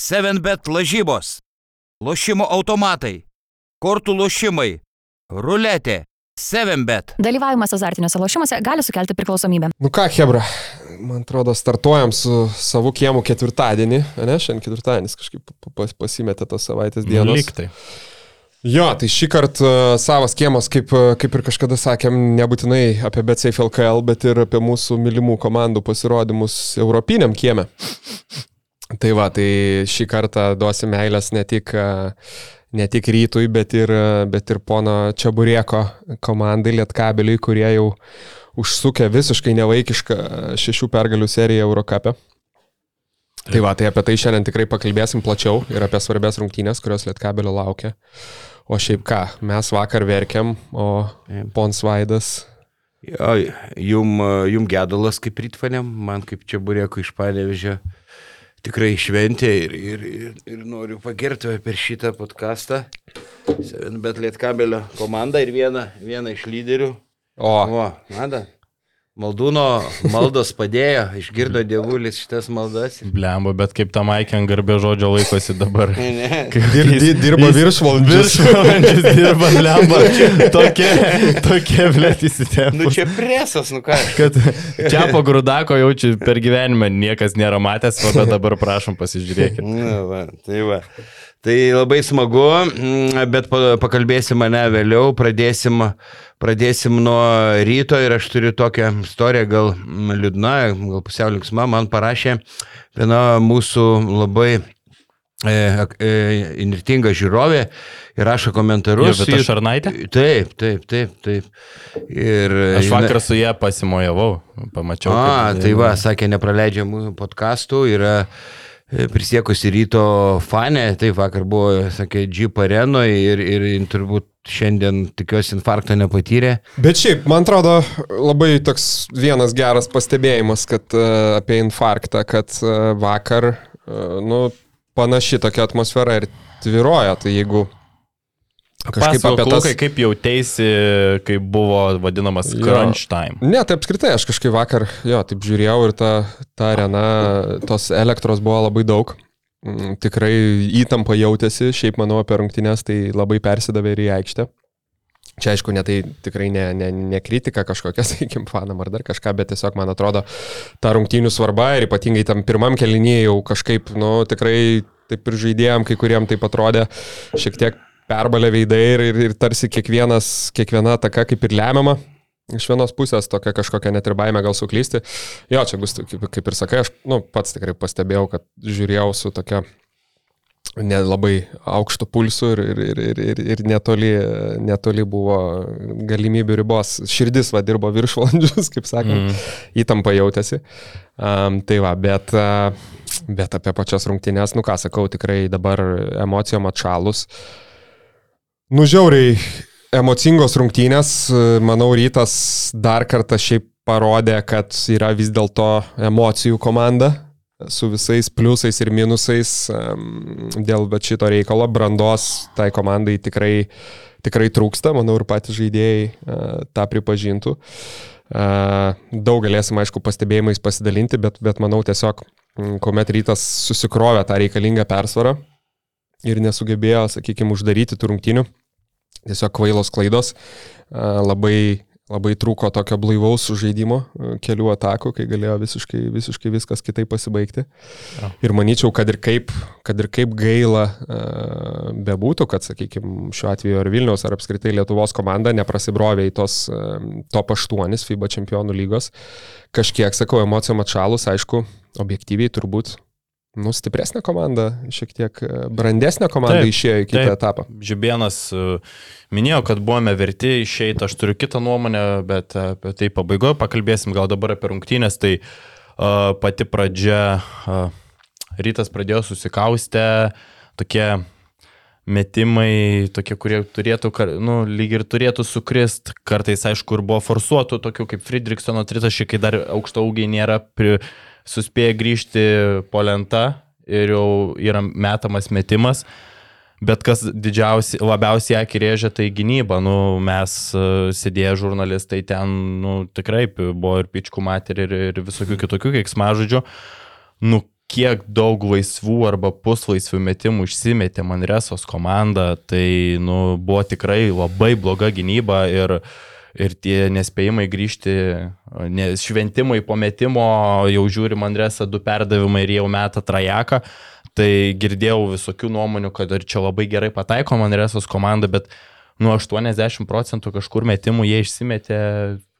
7bet lažybos, lošimo automatai, kortų lošimai, ruletė, 7bet. Dalyvavimas azartiniuose lošimuose gali sukelti priklausomybę. Nu ką, Hebra, man atrodo, startuojam su savo kiemu ketvirtadienį, ne, šiandien ketvirtadienis kažkaip pas, pasimetė tos savaitės dienos. Liktai. Jo, tai šį kartą uh, savas kiemas, kaip, uh, kaip ir kažkada sakėm, nebūtinai apie BCF LKL, bet ir apie mūsų mylimų komandų pasirodymus Europiniam kieme. Tai va, tai šį kartą duosim meilės ne tik, ne tik rytui, bet ir, bet ir pono Čiaburieko komandai Lietkabeliui, kurie jau užsukę visiškai nevaikišką šešių pergalių seriją Eurocapė. Tai va, tai apie tai šiandien tikrai pakalbėsim plačiau ir apie svarbės rungtynės, kurios Lietkabelio laukia. O šiaip ką, mes vakar verkiam, o Pons Vaidas. Jum, jum gedulas kaip rytfanėm, man kaip čia burėko iš panevežė tikrai šventė ir, ir, ir, ir noriu pagirti per šitą podcastą. Bet Lietkabelio komanda ir viena, viena iš lyderių. O, O, mada. Maldūno maldos padėjo, išgirdo dievulis šitas maldas. Blemba, bet kaip tam Aikian garbė žodžio laikosi dabar. Ne, dir, dir, dirba viršvalandžius. Viršvalandžius dirba, blemba. Tokie, tokie, blėt, įsitempę. nu čia presas, nu ką. Kad čia po grudako jaučiu per gyvenimą niekas nėra matęs, o dabar prašom pasižiūrėkit. Na, va, tai va. Tai labai smagu, mm, bet pa- pakalbėsim mane vėliau, pradėsim, pradėsim nuo ryto ir aš turiu tokią istoriją, gal mm, liūdna, gal pusiau linksma, man parašė viena mūsų labai e, ak- e, inirtinga žiūrovė ir rašo komentarus. Jo, bet aš Ir- Arnaitė? Taip, taip, taip, taip. Ir, Aš vakar su ją pasimojavau, pamačiau. A, kaip- tai va, sakė, nepraleidžia mūsų podkastų, yra e, prisiekusi ryto fane, taip vakar buvo, sakė, Jeep arenoje ir, ir turbūt šiandien tikiuosi infarkto nepatyrė. Bet šiaip, man atrodo, labai toks vienas geras pastebėjimas, kad uh, apie infarktą, kad uh, vakar, uh, nu, panaši tokia atmosfera ir tviroja, tai jeigu kažkaip Pasakok, apie tas... Lukai, kaip jautėsi, kai buvo vadinamas Jo. crunch time. Ne, tai apskritai, aš kažkaip vakar, jo, taip žiūrėjau ir ta, ta arena, tos elektros buvo labai daug. Mm, Tikrai įtampa jautėsi, šiaip manau apie rungtynės tai labai persidavė ir į aikštę. Čia aišku, ne tai tikrai ne, ne, ne kritika kažkokia, sakykim, fanam ar dar kažką, bet tiesiog man atrodo, ta rungtynių svarba ir ypatingai tam pirmam kelinėje jau kažkaip, nu, tikrai taip ir žaidėjom, kai kuriem tai atrodė šiek tiek perbalę veidai ir, ir, ir tarsi kiekvienas, kiekviena ataka kaip ir lemiama. Iš vienos pusės tokia kažkokia net ir baime gal suklysti. Jo, čia bus, kaip, kaip ir sakai, aš nu, pats tikrai pastebėjau, kad žiūrėjau su tokia nelabai aukštų pulsų ir, ir, ir, ir, ir, ir netoli, netoli buvo galimybių ribos. Širdis va dirbo viršvalandžius, kaip sakant, mm. įtampa jautėsi. Um, tai va, bet, uh, bet apie pačias rungtynės, nu ką sakau, tikrai dabar emocijom atšalus. Nužiauriai emocingos rungtynės, manau, rytas dar kartą šiaip parodė, kad yra vis dėlto emocijų komanda su visais pliusais ir minusais dėl bet šito reikalo. Brandos tai komandai tikrai, tikrai trūksta, manau ir patys žaidėjai e, tą pripažintų. E, Daug galėsim, aišku, pastebėjimais pasidalinti, bet, bet manau tiesiog, kuomet rytas susikrovė tą reikalingą persvarą ir nesugebėjo, sakykime, uždaryti tų rungtynių, tiesiog kvailos klaidos, labai labai trūko tokio blaivaus sužaidimo e, kelių atakų, kai galėjo visiškai, visiškai viskas kitaip pasibaigti. Jo. Ir manyčiau, kad ir kaip, kad ir kaip gaila bebūtų, kad, sakykime, šiuo atveju ar Vilniaus, ar apskritai Lietuvos komanda neprasibrovė į tos top 8 FIBA čempionų lygos, kažkiek, sakau, emocijom atšalus, aišku, objektyviai turbūt nu, stipresnė komanda, šiek tiek e, brandesnė komanda Taip, išėjo į kitą taip. etapą. Žibienas e, minėjo, kad buvome verti išeiti, aš turiu kitą nuomonę, bet apie tai pabaigoje pakalbėsim gal dabar apie rungtynės. Tai uh, pati pradžia, uh, rytas pradėjo susikaustę, tokie metimai, tokie, kurie turėtų, nu, lyg ir turėtų sukrist, kartais aišku ir buvo forsuotų, tokių kaip Friedrichsono tritaškai, kai dar aukšto augiai nėra, pri, suspėję grįžti po lenta ir jau yra metamas metimas. Bet kas didžiausiai, labiausiai akį rėžia, tai gynyba. Nu, mes uh, sėdėję žurnalistai ten, nu, tikrai buvo ir pičkų matė ir, ir visokių kitokių keiksmažodžių. Nu, kiek daug laisvų arba puslaisvių metimų išsimetė Manresos komanda, tai nu, buvo tikrai labai bloga gynyba ir, ir tie nespėjimai grįžti, nes šventimai po metimo jau žiūri Manresą du perdavimai ir jau meta trajeką. Tai girdėjau visokių nuomonių, kad ir čia labai gerai pataiko Manresos komanda, bet nuo 80 procentų kažkur metimų jie išsimetė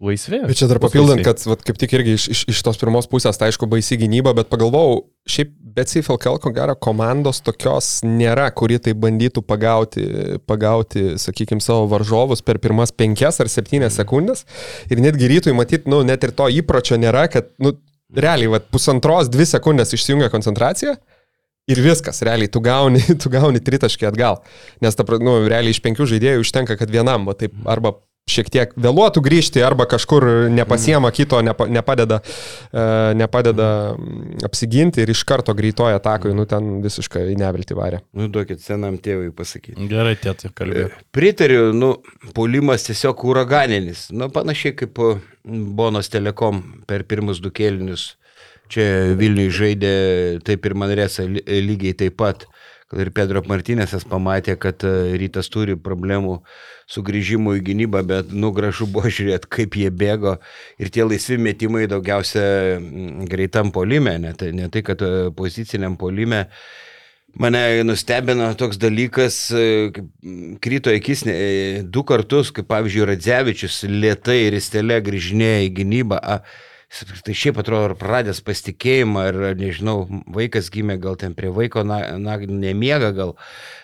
laisvi. Bet čia dar papildant, kad vat, kaip tik irgi iš, iš, iš tos pirmos pusės, tai aišku, baisi gynyba, bet pagalvojau, šiaip Betsy Falkel, ko gero, komandos tokios nėra, kuri tai bandytų pagauti, pagauti sakykime, savo varžovus per pirmas penkias ar septynias sekundės. Ir netgi rytui matyti, nu, net ir to įpročio nėra, kad, nu, realiai, vat, pusantros, dvi sekundės išsijungia koncentracija ir viskas, realiai tu gauni, tu gauni tritaškį atgal. Nes, ta, nu, realiai iš penkių žaidėjų užtenka, kad vienam, va, taip, arba šiek tiek vėluotų grįžti, arba kažkur nepasiema kito, nepa, nepadeda, uh, nepadeda mm, apsiginti ir iš karto greitoja atakui, nu ten visiškai į nevilti varė. Nu, duokit senam tėvui pasakyti. Gerai, tėtai, kalbėjau. Pritariu, nu, polimas tiesiog uraganinis. Nu, panašiai kaip Bonos Telekom per pirmus du kėlinius Čia Vilniui žaidė taip ir Manresa lygiai taip pat. Ir Pedro Martinėsas pamatė, kad e, rytas turi problemų su grįžimu į gynybą, bet nu gražu buvo žiūrėti, kaip jie bėgo. Ir tie laisvi metimai daugiausia greitam polime, ne tai, ne tai kad e, poziciniam polime. Mane nustebino toks dalykas, e, krito akis du kartus, kaip pavyzdžiui, Radzevičius lietai ir stelė grįžinėja į gynybą. A, tai šiaip atrodo, ar praradęs pasitikėjimą, ar nežinau, vaikas gimė gal ten prie vaiko, na, na nemiega gal.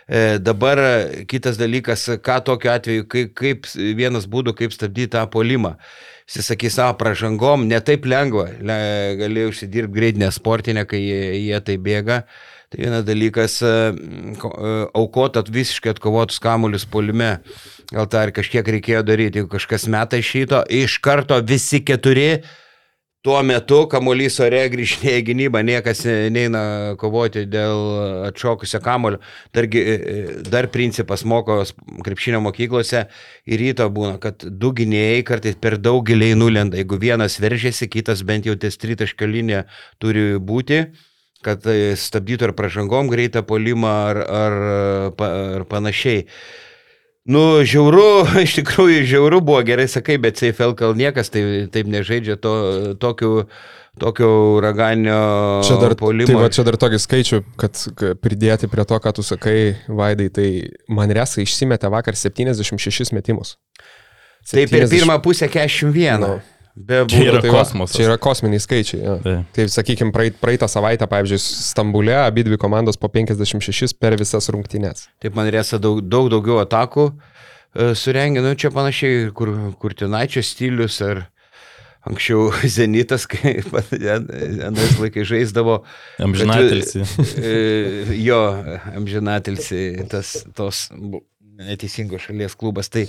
E, dabar kitas dalykas, ką tokiu atveju, kaip, kaip vienas būdų, kaip stabdyti tą polimą. Jis sakys savo pražangom, netaip lengva, le, gali užsidirbti greitinę sportinę, kai jie, jie tai bėga. Tai vienas dalykas, e, e, aukotat visiškai atkovotus kamuolius polime, gal tą ir kažkiek reikėjo daryti, jeigu kažkas metai šito, iš karto visi keturi Tuo metu kamuolys ore grįžinėja gynybą, niekas neina kovoti dėl atšokusio kamulio. Dargi, dar principas moko krepšinio mokyklose ir ryto būna, kad du gynėjai kartais per daug giliai nulenda. Jeigu vienas veržėsi, kitas bent jau ties tritaškio linija turi būti kad stabdytų ar pražangom greitą polimą ar, ar, ar panašiai. Nu, žiauru, iš tikrųjų žiauru buvo, gerai sakai, bet CFLKL niekas tai, taip nežaidžia to, tokiu, tokio uraganio čia dar, polimo. Tai va, čia dar tokį skaičių, kad pridėti prie to, ką tu sakai, Vaidai, tai Manresa išsimetė vakar 76 metimus. 70... Tai per pirmą pusę 41. No. Be būdų, čia yra tai kosmosas. Va, čia yra kosminiai skaičiai. Ja. Tai, tai sakykime, praeit, praeitą savaitę, pavyzdžiui, Stambulė abi dvi komandos po 56 per visas rungtynes. Taip man rėsa daug, daug daugiau atakų e, surengė, nu čia panašiai, kur, kur Tinaičio stilius ar anksčiau Zenitas, kai anais laikai žaisdavo. Amžinatilsi. E, jo, amžinatilsi, tas tos neteisingos šalies klubas. Tai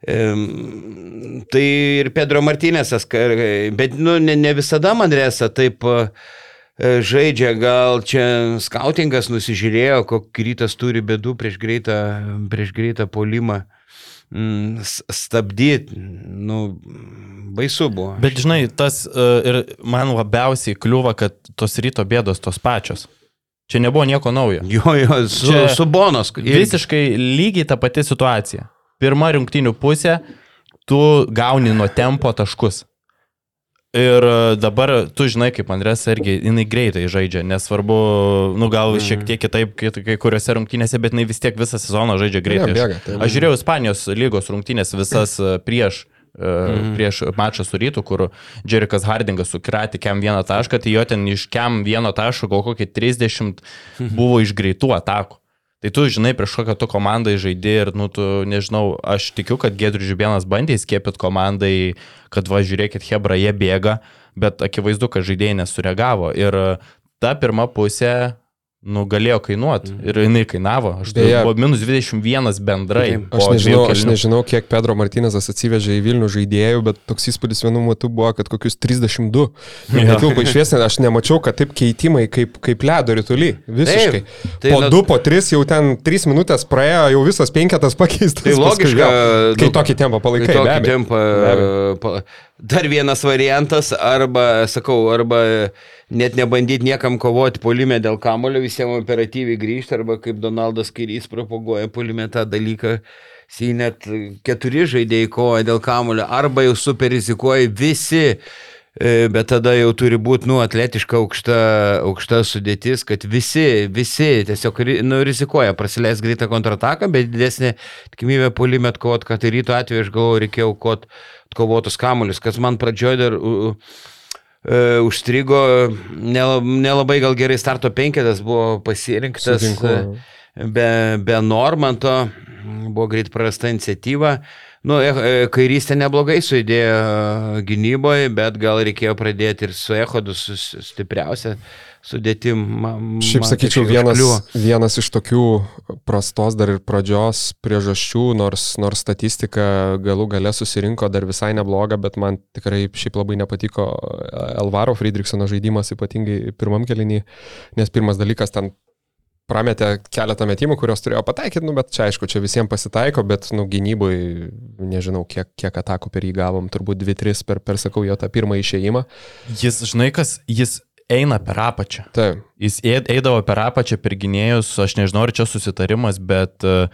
Tai ir Pedro Martinėsas, bet nu, ne, ne visada Manresa taip e, žaidžia, gal čia skautingas nusižiūrėjo, kokį rytas turi bėdų prieš greitą, prieš greitą polimą mm, stabdyti, nu, baisu buvo. Bet žinai, tas uh, ir man labiausiai kliūva, kad tos ryto bėdos tos pačios. Čia nebuvo nieko naujo. Jo, jo, su, Čia su bonos. Visiškai lygiai ta pati situacija pirma rungtinių pusė, tu gauni nuo tempo taškus. Ir e, dabar tu žinai, kaip Andres irgi, jinai greitai žaidžia, nesvarbu, nu gal mm. šiek tiek kitaip kai kuriuose rungtynėse, bet jinai vis tiek visą sezoną žaidžia greitai. Ja, bėga, tai aš žiūrėjau Ispanijos lygos rungtynės visas e, prieš Mm. prieš mačą su rytu, kur Jerikas Hardingas sukratė kem vieną tašką, tai jo ten iš kem vieno taško gal kokį 30 mhm. buvo iš greitų atakų. Tai tu žinai, prieš kokią tu komandai žaidži ir, nu, tu, nežinau, aš tikiu, kad Gedrius Žibienas bandė įskiepyti komandai, kad va, žiūrėkit, Hebra, jie bėga, bet akivaizdu, kad žaidėjai nesureagavo. Ir ta pirma pusė, nu, galėjo kainuoti. Mm. Ir jinai kainavo. Aš tai buvo minus 21 bendrai. Aš nežinau, aš nežinau, kiek Pedro Martinezas atsivežė į Vilnių žaidėjų, bet toks įspūdis vienu metu buvo, kad kokius 32. Ja. Netilpa išviesnė, aš nemačiau, kad taip keitimai kaip, kaip ledo rytulį. Visiškai. Taip, tai po 2, po 3 jau ten 3 minutės praėjo, jau visas penketas pakeistas. Tai logiška. Kai nu, tokį tempą palaikai. Tokį tempą. Dar vienas variantas, arba, sakau, arba net nebandyti niekam kovoti polime dėl kamulio, visiems operatyviai grįžti, arba kaip Donaldas Kairys propaguoja polime tą dalyką, jis net keturi žaidėjai kovoja dėl kamulio, arba jau super rizikuoja visi E, bet tada jau turi būti, nu, atletiška aukšta, aukšta sudėtis, kad visi, visi tiesiog, nu, rizikuoja prasileis greitą kontrataką, bet didesnė tikimybė polime atkovot, kad ir ryto atveju aš galvoju, reikėjo aukot atkovotus kamuolius, kas man pradžioje dar uh, uh, užstrigo, nelabai gal gerai starto penketas buvo pasirinktas. Sutinku. Be, be Normanto buvo greit prarasta iniciatyva. Nu, e, e, kairystė neblogai suidėjo e, gynyboje, bet gal reikėjo pradėti ir su Ehodu stipriausia sudėtim. Šiaip sakyčiau, vienas, vienas iš tokių prastos dar ir pradžios priežasčių, nors, nors statistika galų gale susirinko dar visai nebloga, bet man tikrai šiaip labai nepatiko Elvaro Friedrichsono žaidimas, ypatingai pirmam kelinį, nes pirmas dalykas ten prametė keletą metimų, kuriuos turėjo pataikyti, nu, bet čia aišku, čia visiems pasitaiko, bet nu, gynybui, nežinau, kiek, kiek atakų per jį gavom, turbūt 2-3 per, per, sakau, jo tą pirmą išėjimą. Jis, žinai, kas, jis eina per apačią. Taip. Jis eidavo per apačią, per gynėjus, aš nežinau, ar čia susitarimas, bet uh,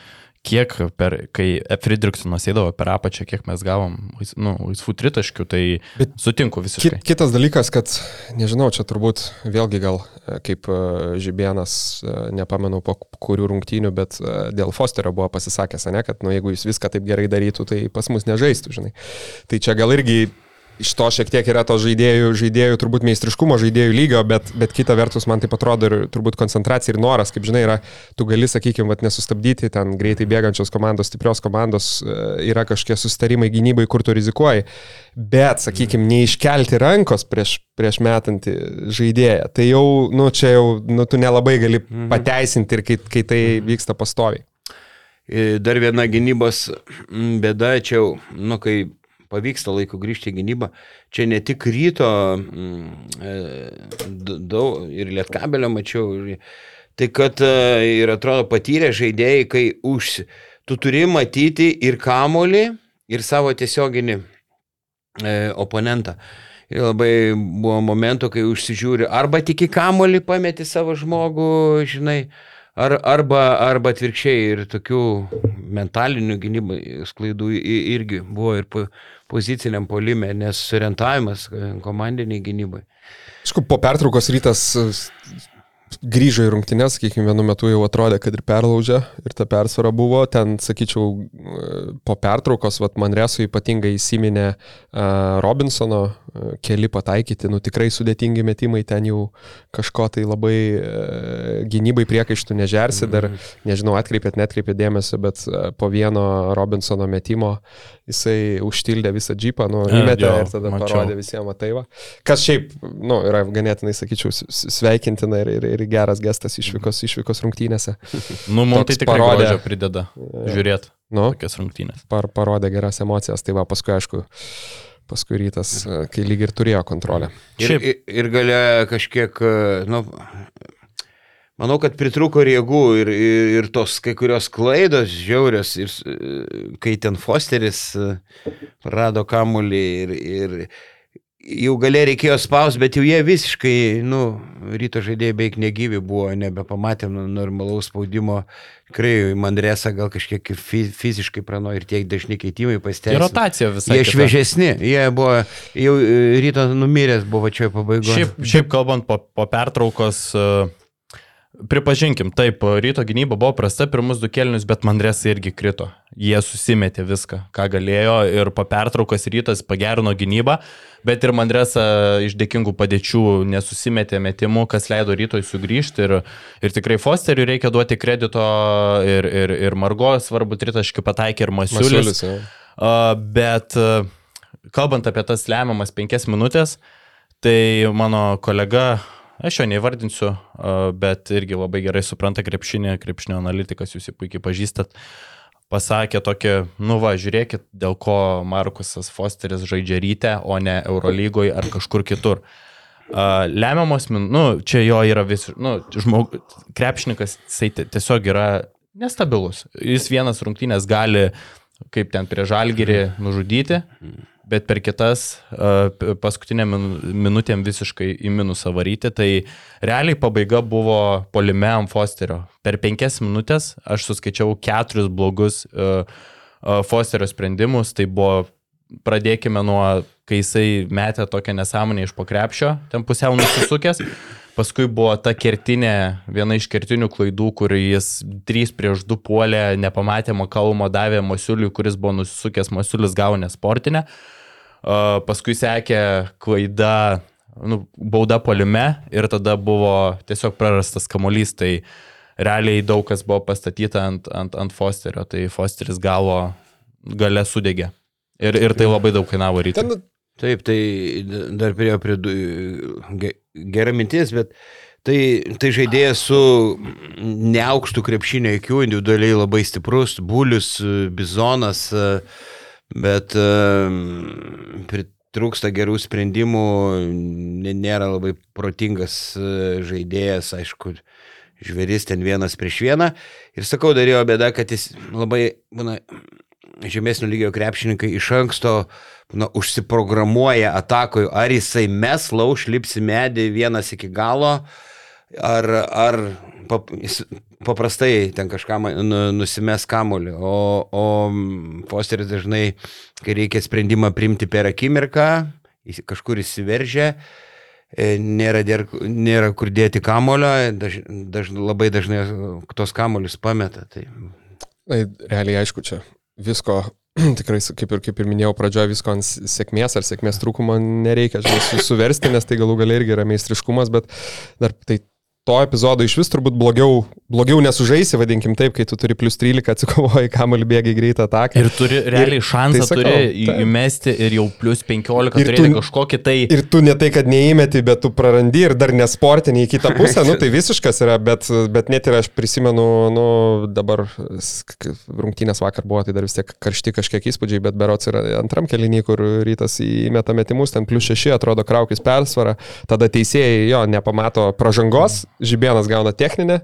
kiek per, kai Friedrichsonas eidavo per apačią, kiek mes gavom, nu, laisvų tritaškių, tai Bet sutinku visiškai. Kitas dalykas, kad, nežinau, čia turbūt vėlgi gal e, kaip e, Žibienas, e, nepamenu po kurių rungtynių, bet dėl Fosterio buvo pasisakęs, ne, kad, nu, jeigu jis viską taip gerai darytų, tai pas mus nežaistų, žinai. Tai čia gal irgi iš to šiek tiek yra to žaidėjų, žaidėjų turbūt meistriškumo, žaidėjų lygio, bet, bet kita vertus man tai atrodo ir turbūt koncentracija ir noras, kaip žinai, yra, tu gali, sakykime, vat, nesustabdyti ten greitai bėgančios komandos, stiprios komandos, e, yra kažkokie susitarimai gynybai, kur tu rizikuoji, bet, sakykime, neiškelti rankos prieš, prieš metantį žaidėją, tai jau, nu, čia jau, nu, tu nelabai gali mhm. pateisinti ir kai, kai tai mhm. vyksta pastoviai. Dar viena gynybos bėda, čia jau, nu, kai pavyksta laiku grįžti į gynybą. Čia ne tik ryto, mm, e, daug ir lietkabelio mačiau. Tai kad e, ir atrodo patyrę žaidėjai, kai už, tu turi matyti ir kamolį, ir savo tiesioginį e, oponentą. Ir labai buvo momentų, kai užsižiūri, arba tik į kamolį pameti savo žmogų, žinai, ar, arba, arba atvirkščiai ir tokių mentalinių gynybai sklaidų irgi buvo ir po, poziciniam polime, nes orientavimas komandiniai gynybai. Aišku, po pertraukos rytas grįžo į rungtynės, sakykime, vienu metu jau atrodė, kad ir perlaužė ir ta persvara buvo. Ten, sakyčiau, po pertraukos, vat, Manresu ypatingai įsiminė uh, Robinsono uh, keli pataikyti, nu tikrai sudėtingi metimai, ten jau kažko tai labai uh, gynybai priekaištų nežersi, dar mhm. nežinau, atkreipėt, netkreipėt dėmesio, bet uh, po vieno Robinsono metimo jisai užtildė visą džipą, nu, įmetė ir tada mačiau. parodė visiems mataiva. Kas šiaip, nu, yra ganėtinai, sakyčiau, sveikintina ir, ir, ir geras gestas išvykos, išvykos rungtynėse. Nu, man tai tikrai parodė, prideda žiūrėti nu, tokias rungtynės. Par, parodė geras emocijas, tai va, paskui, aišku, paskui rytas, kai lyg ir turėjo kontrolę. Ir, ir, ir galėjo kažkiek, nu, Manau, kad pritruko ir jėgų ir, ir, ir tos kai kurios klaidos žiaurios, ir, kai ten Fosteris rado kamulį ir, ir jau galiai reikėjo spausti, bet jau jie visiškai, nu, ryto žaidėjai beveik negyvi buvo, nebepamatėm normalaus spaudimo. Tikrai Mandresa gal kažkiek fiziškai prano ir tiek dažni keitimai pasiteisino. Ir rotacija visai. Jie kita. šviežesni, jie buvo, jau ryto numiręs buvo čia pabaigoje. Šiaip, šiaip kalbant po, po pertraukos. Uh Pripažinkim, taip, ryto gynyba buvo prasta pirmus du kelnius, bet Mandresai irgi krito. Jie susimetė viską, ką galėjo ir po pertraukos rytas pagerino gynybą, bet ir Mandresa iš dėkingų padėčių nesusimetė metimų, kas leido rytoj sugrįžti ir, ir tikrai Fosteriui reikia duoti kredito ir, ir, ir Margo svarbu tritaškių pataikė ir Masiulis. Masiulis uh, bet kalbant apie tas lemiamas penkias minutės, tai mano kolega Aš jo neįvardinsiu, bet irgi labai gerai supranta krepšinį, krepšinio analitikas, jūs jį puikiai pažįstat. Pasakė tokį, nu va, žiūrėkit, dėl ko Markusas Fosteris žaidžia ryte, o ne Eurolygoje ar kažkur kitur. Lemiamos, nu, čia jo yra vis, nu, žmog, krepšininkas, jisai tiesiog yra nestabilus. Jis vienas rungtynės gali, kaip ten prie žalgerį, nužudyti, bet per kitas paskutinę minutėm visiškai į minusą varyti. Tai realiai pabaiga buvo polime ant Fosterio. Per penkias minutės aš suskaičiau keturis blogus Fosterio sprendimus. Tai buvo, pradėkime nuo, kai jisai metė tokią nesąmonę iš pokrepšio, ten pusiau nusisukęs. Paskui buvo ta kertinė, viena iš kertinių klaidų, kur jis 3 prieš 2 puolė, nepamatė Makalmo, davė Masiuliui, kuris buvo nusisukęs, Masiulis gavo nesportinę. Uh, paskui sekė klaida, nu, bauda polime ir tada buvo tiesiog prarastas kamuolys. Tai realiai daug kas buvo pastatyta ant, ant, ant Fosterio, tai Fosteris gavo gale sudegė. Ir, ir tai labai daug kainavo ryte. Ten Taip, tai dar prie, prie gera mintis, bet tai, tai žaidėjas su neaukštų krepšinio IQ, individualiai labai stiprus, bulius, bizonas, bet pritrūksta gerų sprendimų, nėra labai protingas žaidėjas, aišku, žvėris ten vienas prieš vieną. Ir sakau, darėjo bėda, kad jis labai, būna, žemesnio lygio krepšininkai iš anksto na, užsiprogramuoja atakui, ar jisai mes lauš, lipsi medį vienas iki galo, ar, ar pap, jis paprastai ten kažką nu, nusimes kamulį, o, o Fosteris dažnai, kai reikia sprendimą priimti per akimirką, kažkur įsiveržia, e, nėra, dėr, nėra kur dėti kamulio, daž, daž, labai dažnai tos kamuolius pameta. Tai... Na, realiai aišku, čia visko, tikrai, kaip ir, kaip ir minėjau pradžioje, visko ant sėkmės ar sėkmės trūkumo nereikia, žinai, suversti, nes tai galų galiai irgi yra meistriškumas, bet dar tai to epizodo iš vis turbūt blogiau, blogiau nesužaisi, vadinkim taip, kai tu turi plus 13 atsikovoji kamuolį bėgi greitą ataką. Ir turi realiai ir, šansą tai sakau, turi taip. įmesti ir jau plus 15 ir turėti tu, kažkokį tai... Ir tu ne tai, kad neįmeti, bet tu prarandi ir dar nesportinį į kitą pusę, nu tai visiškas yra, bet, bet net ir aš prisimenu, nu dabar rungtynės vakar buvo, tai dar vis tiek karšti kažkiek įspūdžiai, bet berots yra antram kelinį, kur rytas įmeta metimus, ten plus 6 atrodo kraukis persvara, tada teisėjai jo nepamato pražangos. Žibėnas gauna techninę,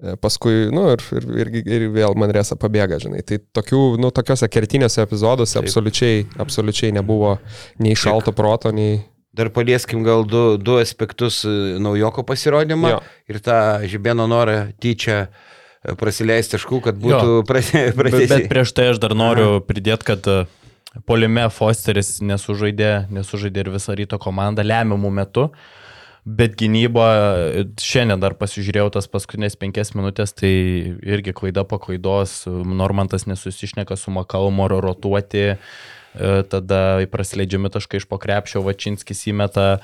e, paskui, nu, ir, ir, ir, ir vėl Manresa pabėga, žinai. Tai tokių, nu, tokiuose kertinėse epizoduose absoliučiai, absoliučiai nebuvo nei šalto proto, nei... Dar palieskim gal du, du aspektus e, naujoko pasirodymą jo. ir tą Žibėno norą tyčia e, prasileisti taškų, kad būtų pradėti. Bet, bet prieš tai aš dar noriu pridėti, kad Polime Fosteris nesužaidė, nesužaidė ir visą ryto komandą lemiamų metų. Bet gynyba, šiandien dar pasižiūrėjau tas paskutinės penkias minutės, tai irgi klaida po klaidos, Normantas nesusišneka su Makalmo rotuoti, e, tada prasileidžiami taškai iš pokrepšio, Vačinskis įmeta e,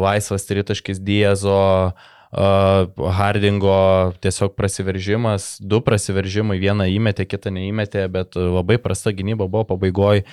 laisvas tritaškis Diezo, e, Hardingo tiesiog prasiveržimas, du prasiveržimai, vieną įmetė, kitą neįmetė, bet labai prasta gynyba buvo pabaigoje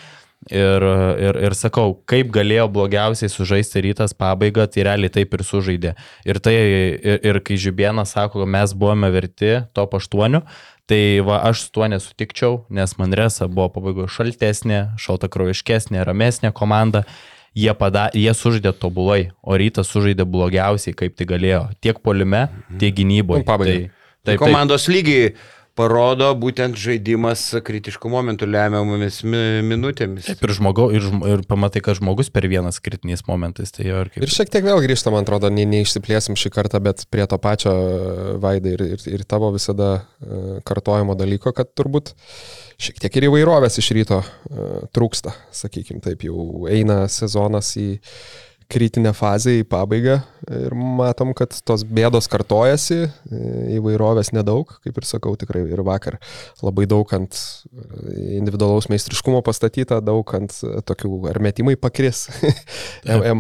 Ir, ir, ir sakau, kaip galėjo blogiausiai sužaisti rytas pabaigą, tai realiai taip ir sužaidė. Ir, tai, ir, ir kai Žibienas sako, mes buvome verti top 8, tai va, aš su tuo nesutikčiau, nes Manresa buvo pabaigoje šaltesnė, šaltakraujiškesnė, ramesnė komanda. Jie, pada, jie sužaidė tobulai, o rytas sužaidė blogiausiai, kaip tai galėjo. Tiek polime, tiek gynyboje. Nu, tai, taip, komandos lygiai parodo būtent žaidimas kritiškų momentų lemiamomis minutėmis. Taip ir, žmogau, ir, ir pamatai, kad žmogus per vienas kritiniais momentais. Tai ir, kaip... ir šiek tiek vėl grįžtam, man atrodo, ne, neišsiplėsim šį kartą, bet prie to pačio e, vaidai ir, ir, ir tavo visada e, kartojimo dalyko, kad turbūt šiek tiek ir įvairovės iš ryto uh, trūksta, sakykime, taip jau eina sezonas į kritinę fazę į pabaigą ir matom, kad tos bėdos kartojasi, įvairovės nedaug, kaip ir sakau, tikrai ir vakar labai daug ant individualaus meistriškumo pastatyta, daug ant tokių ar metimai pakris, e,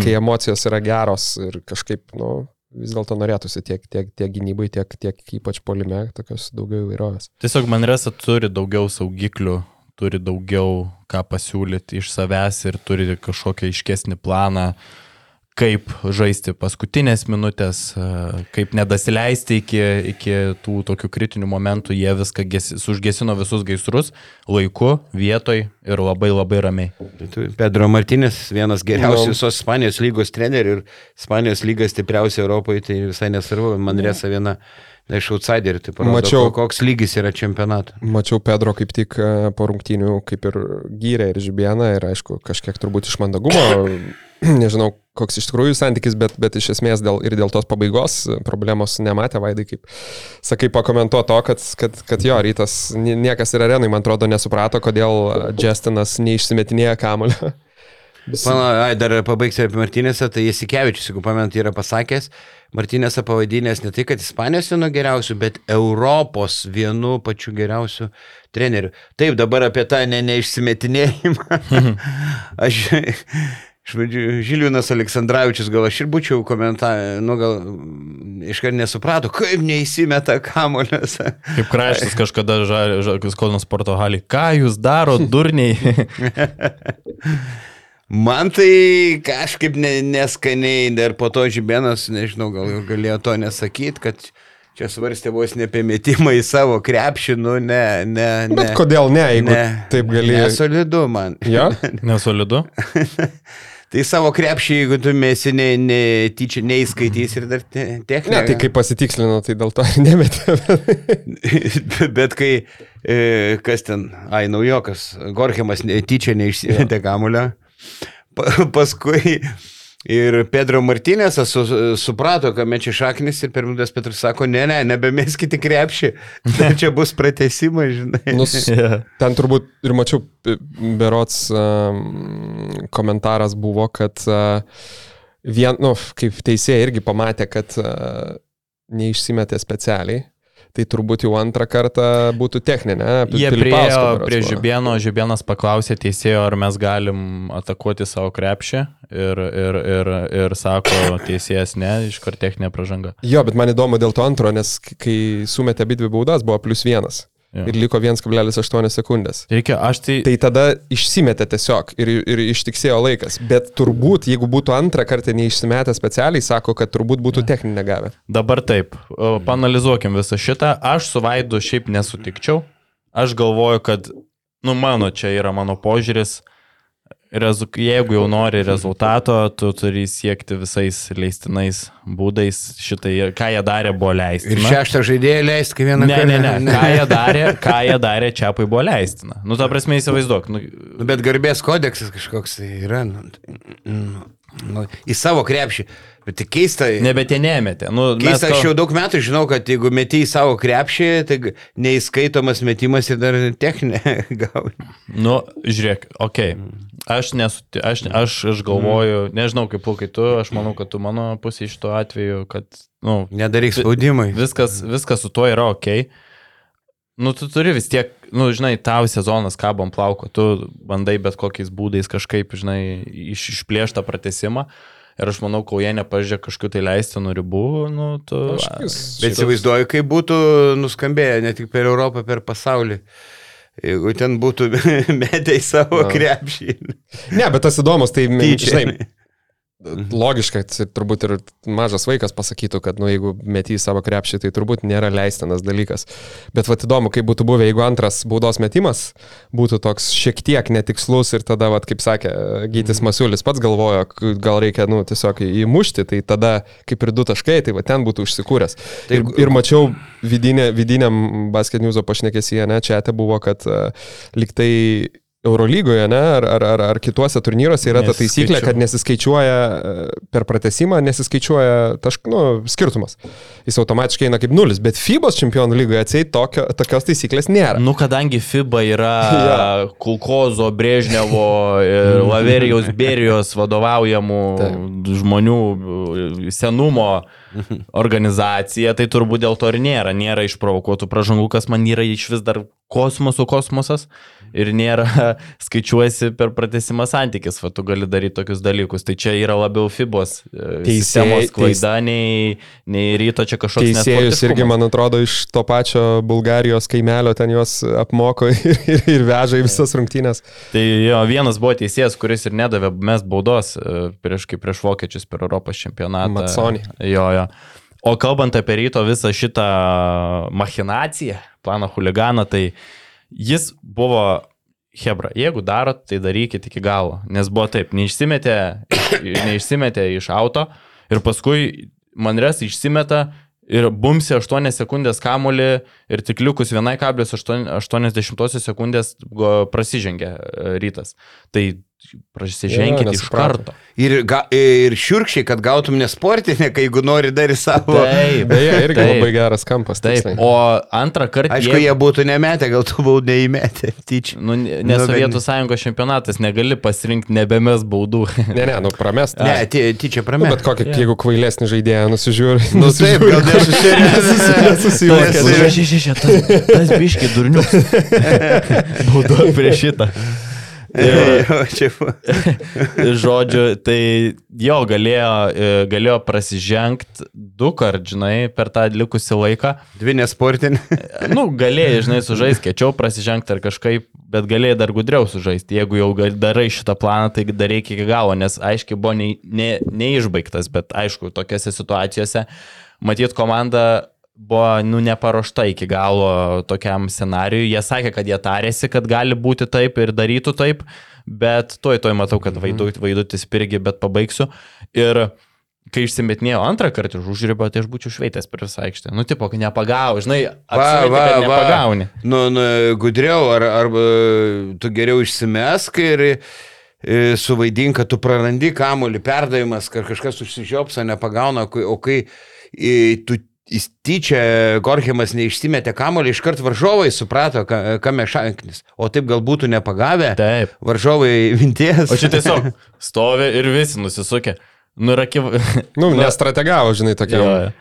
kai emocijos yra geros ir kažkaip, nu, vis dėlto norėtųsi tiek, tiek, tiek gynybai, tiek, tiek ypač polime, tokios daugiau įvairovės. Tiesiog Manresa turi daugiau saugiklių turi daugiau ką pasiūlyti iš savęs ir turi kažkokią iškesnį planą, kaip žaisti paskutinės minutės, kaip nedasileisti iki, iki tų tokių kritinių momentų, jie viską gesi, užgesino visus gaisrus laiku, vietoj ir labai labai ramiai. Tai Pedro Martinės, vienas geriausių visos Ispanijos lygos trenerių ir Ispanijos lygas stipriausia Europoje, tai visai nesvarbu, man resa viena Na, iš outsiderių, tai parodo, Mačiau. ko- koks lygis yra čempionato. Mačiau Pedro kaip tik e, po rungtynių, kaip ir gyrė ir žibieną ir aišku, kažkiek turbūt iš mandagumo, nežinau koks iš tikrųjų santykis, bet, bet iš esmės dėl, ir dėl tos pabaigos e, problemos nematė Vaidai, kaip sakai, pakomentuo to, kad, kad, kad jo rytas nie- niekas ir arenui, man atrodo, nesuprato, kodėl Justinas neišsimetinėja kamulio. Mano, ai, dar pabaigsiu apie Martinėsą, tai Jasikevičius, jeigu pamenat, yra pasakęs, Martinėsą pavadinęs ne tai, kad Ispanijos vienu geriausiu, bet Europos vienu pačiu geriausiu treneriu. Taip, dabar apie tą ne, neišsimetinėjimą. aš, iš pradžių, Žiliūnas Aleksandраvičius, gal aš ir būčiau komentavę, nu gal iškart nesuprato, kaip neįsimeta kamolius. Kaip kraštas kažkada Kauno sporto halį. Ką jūs daro, durniai? Man tai kažkaip ne, neskaniai, dar po to žibėnas, nežinau, gal jau galėjo to nesakyti, kad čia svarstė vos ne apie metimą į savo krepšį, nu ne, ne. ne Bet kodėl ne, jeigu ne, taip gali. Nesolidu man. Jo? Nesolidu. tai savo krepšį, jeigu tu mėsi ne, ne, tyčia neįskaitys ir dar te, techniką. Ne, tai kaip pasitikslino, tai dėl to ir nemetė. Bet kai, e, kas ten, ai, naujokas, Gorkiamas ne- tyčia neišsimetė kamulio, pa, paskui ir Pedro Martinėsas su, suprato, kad čia šaknis ir per minutės Petras sako, ne, ne, nebemeskite krepšį, čia bus pratesimas, žinai. Nus, Yeah. ten turbūt ir mačiau, p- berots um, komentaras buvo, kad uh, vien, nu, kaip teisėjai irgi pamatė, kad uh, neišsimetė specialiai. Tai turbūt jau antrą kartą būtų techninė. Jie priejo prie buvo. Žibėno, Žibėnas paklausė teisėjo, ar mes galim atakuoti savo krepšį ir, ir, ir, ir sako teisėjas ne, iškart techninė pažanga. Jo, bet man įdomu dėl to antro, nes kai sumetė abi dvi baudas, buvo plus vienas. Jo. Ir liko 1,8 sekundės. Reikia, aš tai... Tai tada išsimetė tiesiog ir, ir ištiksėjo laikas. Bet turbūt, jeigu būtų antrą kartą neišsimetę specialiai, sako, kad turbūt būtų techninę gavę. Dabar taip, o, panalizuokim visą šitą. Aš su Vaidu šiaip nesutikčiau. Aš galvoju, kad, nu, mano čia yra mano požiūris. Rezu, jeigu jau nori rezultato, tu turi siekti visais leistinais būdais. Šitai, ką jie darė, buvo leistina. Ir šeštą žaidėją leisti, kai vieną Ne, ne, ne. Ką jie darė, ką jie darė, čiapai buvo leistina. Nu, ta prasme, įsivaizduok. Nu, Nu, Bet garbės kodeksas kažkoks tai yra. Nu, nu, nu, į savo krepšį. Bet tai keista. ne, bet jie nemetė. Nu, Keista, aš kal- jau daug metų žinau, kad jeigu meti į savo krepšį, tai neįskaitomas metimas ir dar techninė gauni. Nu, žiūrėk, okei. Okay. Aš, nesuti, aš, aš, aš galvoju, nežinau kaip plaukai tu, aš manau, kad tu mano pusė iš to atveju, kad, nu, Nedaryk spaudimai. viskas, viskas su tuo yra ok. Nu, tu turi vis tiek, nu, žinai, tau sezonas kabom plauko, tu bandai bet kokiais būdais kažkaip, žinai, iš, išplėštą pratesimą. Ir aš manau, kol jie nepažė kažkokiu tai leistinų ribų, nu, tu... Aš Bet įsivaizduoju, kaip būtų nuskambėję ne tik per Europą, per pasaulį. Jeigu ten būtų metę į savo Na. krepšį. Ne, bet tas įdomus, tai, Tyčia. žinai, logiška, tai turbūt ir mažas vaikas pasakytų, kad, nu, jeigu meti į savo krepšį, tai turbūt nėra leistinas dalykas. Bet vad įdomu, kaip būtų buvę, jeigu antras baudos metimas būtų toks šiek tiek netikslus ir tada, vad, kaip sakė Gytis Masiulis, pats galvojo, gal reikia, nu, tiesiog įmušti, tai tada kaip ir du taškai, tai va ten būtų užsikūręs. Ir, ir mačiau vidinė, vidiniam basket newso pašnekesyje, ne, čia te buvo, kad uh, liktai Eurolygoje, ne, ar, ar, ar, ar kituose turnyruose yra ta taisyklė, kad nesiskaičiuoja e, per pratesimą, nesiskaičiuoja tašk, nu, skirtumas. Jis automatiškai eina kaip nulis, bet FIBOS čempionų lygoje atsiai tokio, tokios taisyklės nėra. Nu, kadangi FIBA yra Kulkozo, Brežnevo ir Laverijos Berijos vadovaujamų žmonių e, senumo organizacija, tai turbūt dėl to ir nėra. Nėra išprovokuotų pražangų, kas man yra iš vis dar kosmosų kosmosas ir nėra skaičiuojasi per pratesimą santykis, va tu gali daryti tokius dalykus. Tai čia yra labiau FIBOS e, sistemos klaida, nei, nei ryto čia kažkoks Teisėjus irgi, man atrodo, iš to pačio Bulgarijos kaimelio ten juos apmoko ir, ir, ir veža į visas rungtynės. Tai jo, vienas buvo teisėjas, kuris ir nedavė mes baudos e, prieš, prieš vokiečius per Europos čempionatą. Matsoni. Jo, jo. O kalbant apie ryto visą šitą machinaciją, planą huliganą, tai jis buvo, Hebra, jeigu darot, tai darykit iki galo. Nes buvo taip, neišsimetė, iš- neišsimetė iš auto ir paskui manres išsimeta ir bumsi 8 sekundės kamulį ir tik likus 1,80 sekundės prasižengė e, rytas. Tai prasiženkit Jo, iš karto. Ir, ga, ir šiurkščiai, kad gautum nesportinę, kai jeigu nori dar į savo. Taip, Beje, irgi taip. labai geras kampas. Taip, tiksliai. o antrą kartą... Aišku, jie būtų nemetę, gal tu buvau neįmetę tyčia. Nu, ne Nu, nu, bet- Sovietų sąjungos čempionatas, negali pasirinkti nebemes baudų. Ne, ne, nu pramest. Ne, ty, tyčia Nu, prametę. bet kokį, jeigu kvailesnį žaidėją nusižiūri. Nu taip, gal nesusirės. Susijuokė. Nes- tas, tas biški durniuks. Bauduok prieš šitą. Žodžiu, tai jo galėjo, e, galėjo prasižengti du kart, žinai, per tą likusį laiką. Dvi nesportinė. Nu, galėjai, žinai, sužaisti, kečiau prasižengti ar kažkaip, bet galėjai dar gudriau sužaisti. Jeigu jau darai šitą planą, tai darai iki galo, nes aiškiai buvo ne, ne, neišbaigtas, bet aišku, tokiose situacijose matyt komanda buvo, nu, neparuošta iki galo tokiam scenariui. Jie sakė, kad jie tarėsi, kad gali būti taip ir darytų taip, bet toj toj matau, kad vaidu, vaidutis irgi, bet pabaigsiu. Ir kai išsimetinėjau antrą kartą už užribą, tai aš būčiau šveitęs per visą aikštę. Nu, tipo, kai nepagau, žinai, apsimeti, kad nepagauni. Nu, nu, gudriau, ar, arba tu geriau išsimesk ir suvaidink, kad tu prarandi kamolį, perdavimas, kad kažkas užsižiopsa, nepagauna, o kai- o kai tu jis tyčia Gorkiamas neišsimetė kamolį, iškart varžovai suprato, ka- kame šanknis. O taip gal būtų nepagavę. Taip. Varžovai vinties. O čia tiesiog stovi ir visi nusisukė. Nu, ir akiv... Nu, nestrategavo, žinai, tokiam. Jo, jo.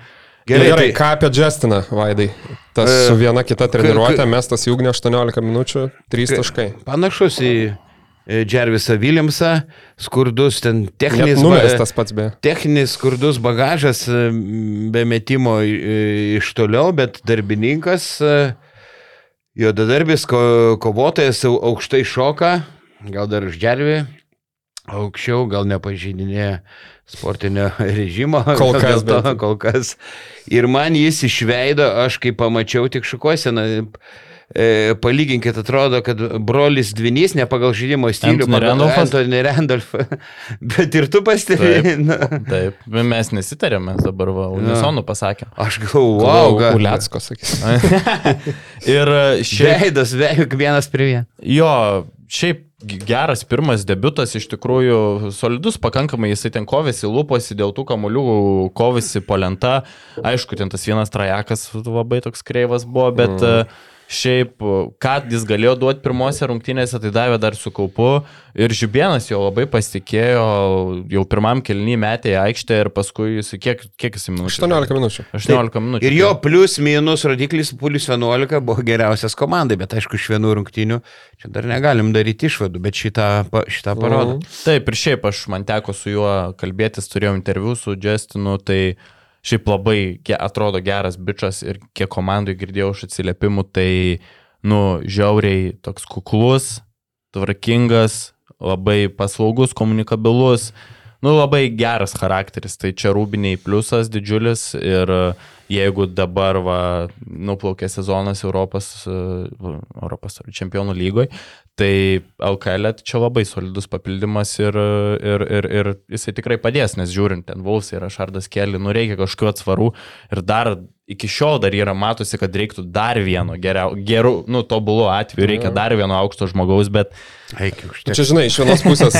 Gerai, Gerai, tai- ką apie Justiną, Vaidai? Tas E, su viena kita treniruotė, mestas į ugnį 18 minučių, 3 taškai. Panašus į Džervisą Williamsą, skurdus ten techninis. numeris tas pats be. Techninis skurdus bagažas e, be metimo e, iš toliau, bet darbininkas, e, jo dadarbis, ko, kovotojas au- aukštai šoka, gal dar už džervį, aukščiau, gal nepažydinė sportinio režimo. Kol kas, to, bet- kol kas. Ir man jis išveido, aš kai pamačiau tik šukuoseną. E, palyginkit, atrodo, kad brolis Dvinys ne pagal žaidimo stilių? Anthony Randolph. Bet ir tu pastebėjai. Taip. na. Taip, mes nesitarėm, mes dabar va, unisonų pasakėm. Aš galvoju, wow. Uliacko, sakys. ir e, šiaip, Veidas, veik vienas prie vieno. jo, šiaip geras pirmas debutas, iš tikrųjų solidus pakankamai, jisai ten kovėsi, lūposi dėl tų kamuolių, kovėsi po lenta. Aišku, ten tas vienas trajekas labai toks kreivas buvo, bet mm. Šiaip, ką jis galėjo duoti pirmose rungtynėse, tai davė dar su kaupu. Ir Žibienas jo labai pasitikėjo, jau pirmam kelnį metė į aikštę ir paskui jis, kiek, kiek jis minučių? 18 minučių. 18 minučių. Ir jo plius minus rodiklis plus 11 buvo geriausias komandai, bet aišku, iš vienų rungtynių čia dar negalim daryti išvadų, bet šitą, šitą parodo. Mhm. Taip, ir šiaip aš man teko su juo kalbėtis, turėjau interviu su Justinu, tai šiaip labai ge- atrodo geras bičias ir kiek komandai girdėjau iš atsiliepimų, tai, nu, žiauriai toks kuklus, tvarkingas, labai paslaugus, komunikabilus, nu, labai geras charakteris, tai čia rūbiniai pliusas didžiulis ir e, jeigu dabar va, nuplaukė sezonas Europos, e, Europos čempionų lygoje, tai LKL čia labai solidus papildymas ir, ir, ir, ir jisai tikrai padės, nes žiūrint, ten Vulfs yra Šardas Kelly, nu reikia kažkokiu atsvarų ir dar iki šiol dar yra matosi, kad reiktų dar vieno geriau, gerų, nu, tobulų atveju, reikia dar vieno aukšto žmogaus, bet Eik, užtek. Čia, žinai, iš vienos pusės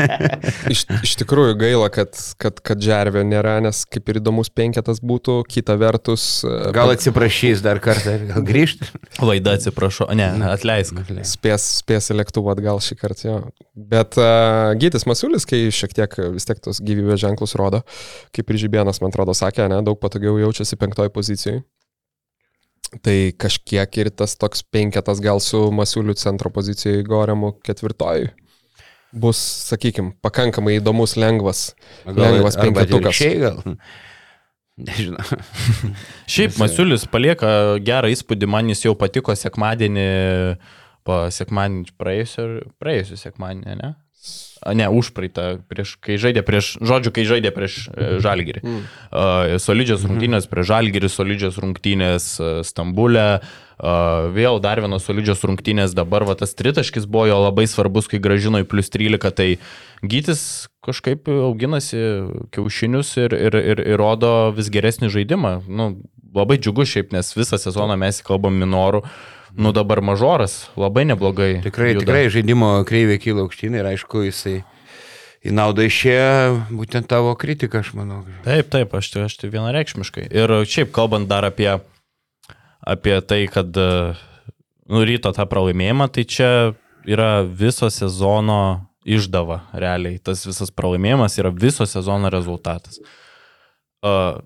iš, iš tikrųjų gaila, kad, kad, kad Džervė nėra, nes kaip ir įdomus penketas būtų, kita vertus. e, Gal atsiprašys dar kartą, gal grįžti. laida atsiprašau, ne, atleisk. spės, spės į lėktuvą atgal šį kartą. Jo. Bet uh, Gytis Masiulis, kai šiek tiek vis tiek tos gyvybės ženklus rodo, kaip ir Žibienas, man atrodo, sakė, ne, daug patogiau jaučiasi penktoj pozicijai. Tai kažkiek ir tas toks penketas gal su Masiuliu centro pozicijoje Goriamu ketvirtoj bus, sakykime, pakankamai įdomus, lengvas, lengvas penketukas. Gal. Nežinau. Šiaip Masiulis palieka gerą įspūdį, man jis jau patiko sekmadienį, po sekmadienį praėjusio, praėjusio sekmadienį, ne? Ne, užpraeitą, prieš, kai žaidė prieš, žodžiu, kai žaidė prieš e, Žalgirį. Mm. Uh, solidžios rungtynės prieš Žalgirį, solidžios rungtynės uh, Stambulė, uh, vėl dar vienos solidžios rungtynės, dabar va, tas tritaškis buvo jo labai svarbus, kai gražino į plus 13, tai Gytis kažkaip auginasi kiaušinius ir, ir, ir, ir rodo vis geresnį žaidimą. Nu, labai džiugu šiaip, nes visą sezoną mes kalbam minorų. Uh, nu dabar mažoras labai neblogai. Tikrai, juda. tikrai žaidimo kreivė kyla aukštyn ir aišku, jisai į naudą išėjo būtent tavo kritika, aš manau. Taip, taip, aš tai, aš tai vienareikšmiškai. Ir šiaip kalbant dar apie, apie tai, kad nu, ryto tą pralaimėjimą, tai čia yra viso sezono išdava realiai. Tas visas pralaimėjimas yra viso sezono rezultatas. Uh,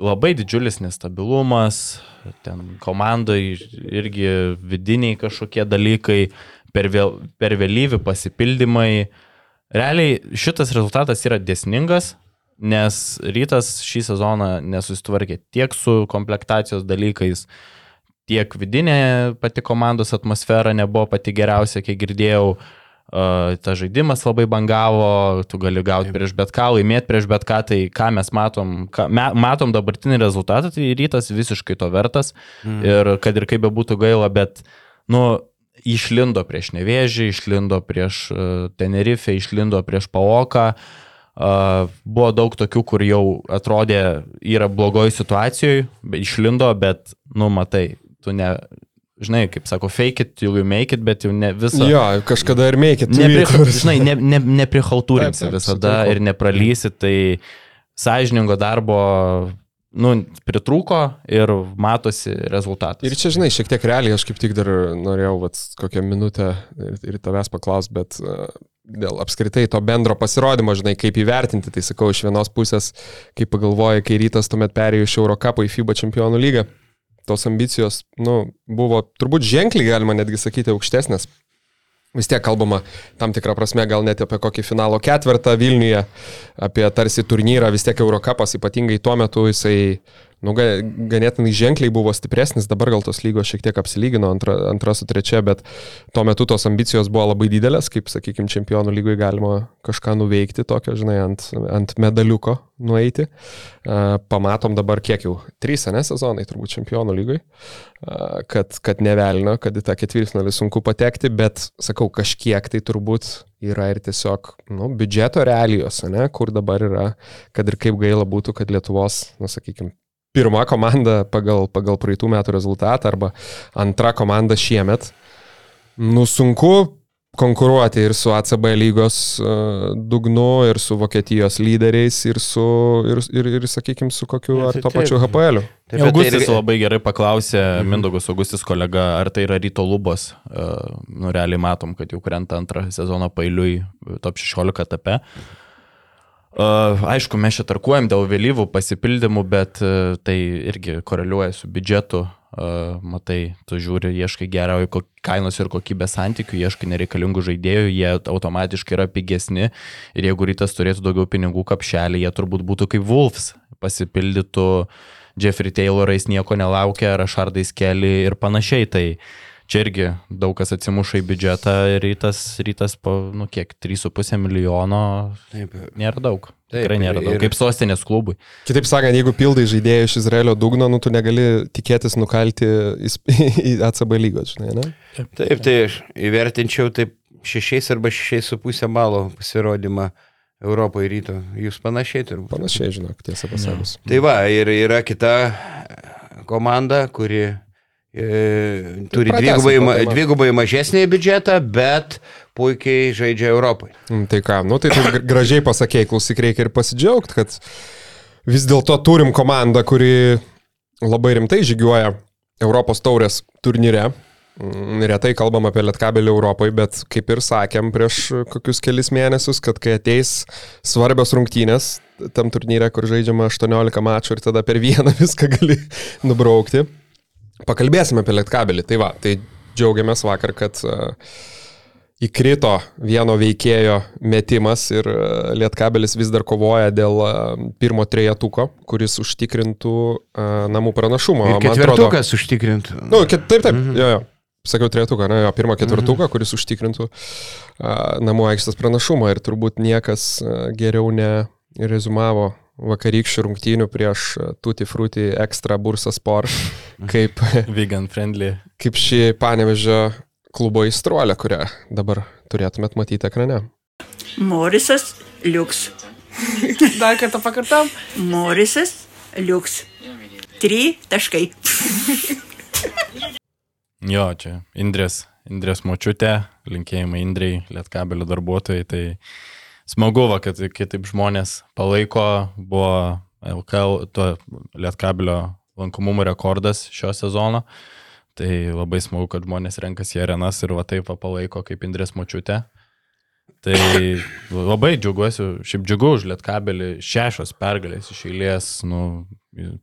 labai didžiulis nestabilumas, ten komandai irgi vidiniai kažkokie dalykai, per, vėl, per vėlyvi pasipildymai. Realiai šitas rezultatas yra desningas, nes rytas šį sezoną nesusitvarkė tiek su komplektacijos dalykais, tiek vidinė pati komandos atmosfera nebuvo pati geriausia, kiek girdėjau. Uh, ta žaidimas labai bangavo, tu gali gauti prieš bet ką, laimėti prieš bet ką, tai ką mes matom, ką, me, matom dabartinį rezultatą, tai rytas visiškai to vertas. Mm. ir kad ir kaip bebūtų gaila, bet, nu, išlindo prieš Nevėžį, išlindo prieš uh, Tenerife, išlindo prieš Paoką, uh, buvo daug tokių, kur jau atrodė yra blogoj situacijoje, išlindo, bet, nu, matai, tu ne, žinai, kaip sako, fake it, you make it, bet jau ne visą. Jo, kažkada ir make it. Nepri, žinai, ne, ne, neprihaltūrinsi visada sutinku. ir nepralysi, tai sąžiningo darbo nu, pritrūko ir matosi rezultatas. Ir čia, žinai, šiek tiek realiai, aš kaip tik dar norėjau vat, kokią minutę ir, ir tavęs paklaus, bet uh, dėl apskritai to bendro pasirodymo, žinai, kaip įvertinti, tai sakau, iš vienos pusės, kai pagalvoji, kai rytas tuomet perėjo iš Eurocapą į FIBA čempionų lygą, tos ambicijos, nu, buvo turbūt ženkliai, galima netgi sakyti, aukštesnės. Vis tiek kalbama tam tikrą prasme gal net apie kokį finalo ketvirtą Vilniuje, apie tarsi turnyrą, vis tiek Eurocapas ypatingai tuo metu jisai nu, ganėtinai ženkliai buvo stipresnis, dabar gal tos lygos šiek tiek apsilygino antra, antra su trečia, bet tuo metu tos ambicijos buvo labai didelės, kaip, sakykime, čempionų lygoje galima kažką nuveikti, tokio, žinai, ant, ant medaliuko nueiti. Pamatom dabar kiek jau, trys, ne sezonai turbūt čempionų lygoje, kad, kad nevelino, kad į tą ketvirtfinalį sunku patekti, bet, sakau, kažkiek tai turbūt yra ir tiesiog, nu, biudžeto realijos, ne, kur dabar yra, kad ir kaip gaila būtų, kad Lietuvos, na, sakykime, pirma komanda pagal, pagal praeitų metų rezultatą arba antra komanda šiemet. Nu, sunku konkuruoti ir su ACB lygos uh, dugnu, ir su Vokietijos lyderiais, ir su, ir, ir, ir sakykime, su kokiu ar to pačiu HPL. Taip, Augustis tai... labai gerai paklausė, mhm. Mindaugas Augustis kolega, ar tai yra ryto lubos. Uh, nu, realiai matom, kad jau krenta antrą sezoną pailiui top 16 etape. Aišku, mes čia tarkuojam dėl vėlyvų pasipildymų, bet uh, tai irgi koreliuoja su biudžetu. Matai, tu žiūri, ieškai gerą kainos ir kokybės santykių, ieškai nereikalingų žaidėjų, jie automatiškai yra pigesni ir jeigu rytas turėtų daugiau pinigų kapšelį, jie turbūt būtų kaip Wolfs, pasipildytų Jeffrey Taylorais nieko nelaukia, Rašardais Kelly ir panašiai. Tai uh, čia irgi daug kas atsimuša į biudžetą ir rytas, rytas po, nu kiek, 3,5 milijono Taip. nėra daug. Taip, Tikrai nėra daug, ir... kaip sostinės klubui. Kitaip sakant, jeigu pildai žaidėjai iš Izraelio dugno, nu tu negali tikėtis nukalti į, į ACB lygos, žinai, ne? Taip, taip, tai aš įvertinčiau taip šešiais arba šešiais su pusė balo pasirodymą. Europoje ryto, jūs panašiai turbūt. Panašiai, žinok, tiesą pasakius. Tai va, ir yra kita komanda, kuri E, turi dvigubai, dvigubai mažesnį biudžetą, bet puikiai žaidžia Europoje. Mm, tai ką, nu tai gražiai pasakėjai, klausyk, reikia ir pasidžiaugti, kad vis dėlto turim komandą, kuri labai rimtai žygiuoja Europos taurės turnyre. Mm, retai kalbam apie lietkabelį Europoje, bet kaip ir sakėm prieš kokius kelis mėnesius, kad kai ateis svarbios rungtynės tam turnyre, kur žaidžiama 18 mačų ir tada per vieną viską gali nubraukti, Pakalbėsime apie lietkabelį. Tai va, tai džiaugiamės vakar, kad uh, įkrito vieno veikėjo metimas ir uh, lietkabelis vis dar kovoja dėl uh, pirmo trejetuko, kuris užtikrintų namų pranašumą. Ir ketvirtukas atrodo, užtikrintų. Nu, ket, taip, taip, mhm. jo, jo. sakiau, trejetuką, na, jo pirmą ketvirtuką, mhm. kuris užtikrintų namų aikštės pranašumą ir turbūt niekas geriau nerezumavo vakarykščių rungtynių prieš Tutti Frutti Extra Bursa Sport, kaip, Vegan friendly. kaip šį panevežio klubo įstruolę, kurią dabar turėtumėt matyti ekrane. Morisas liuks. Dar kartą pakartam. Morisas liuks. Trys taškai. Jo, čia Indrės, Indrės močiutė, linkėjimai Indrei, Lietkabelio darbuotojai, tai smagu, va, kad kai taip žmonės palaiko, buvo LKL, to Lietkabelio lankomumo rekordas šio sezono, tai labai smagu, kad žmonės renkasi į arenas ir va taip va, palaiko kaip Indrės močiutė. Tai labai džiaugiuosi, šiaip džiugu už Lietkabelį, šešios pergalės iš eilės, nu,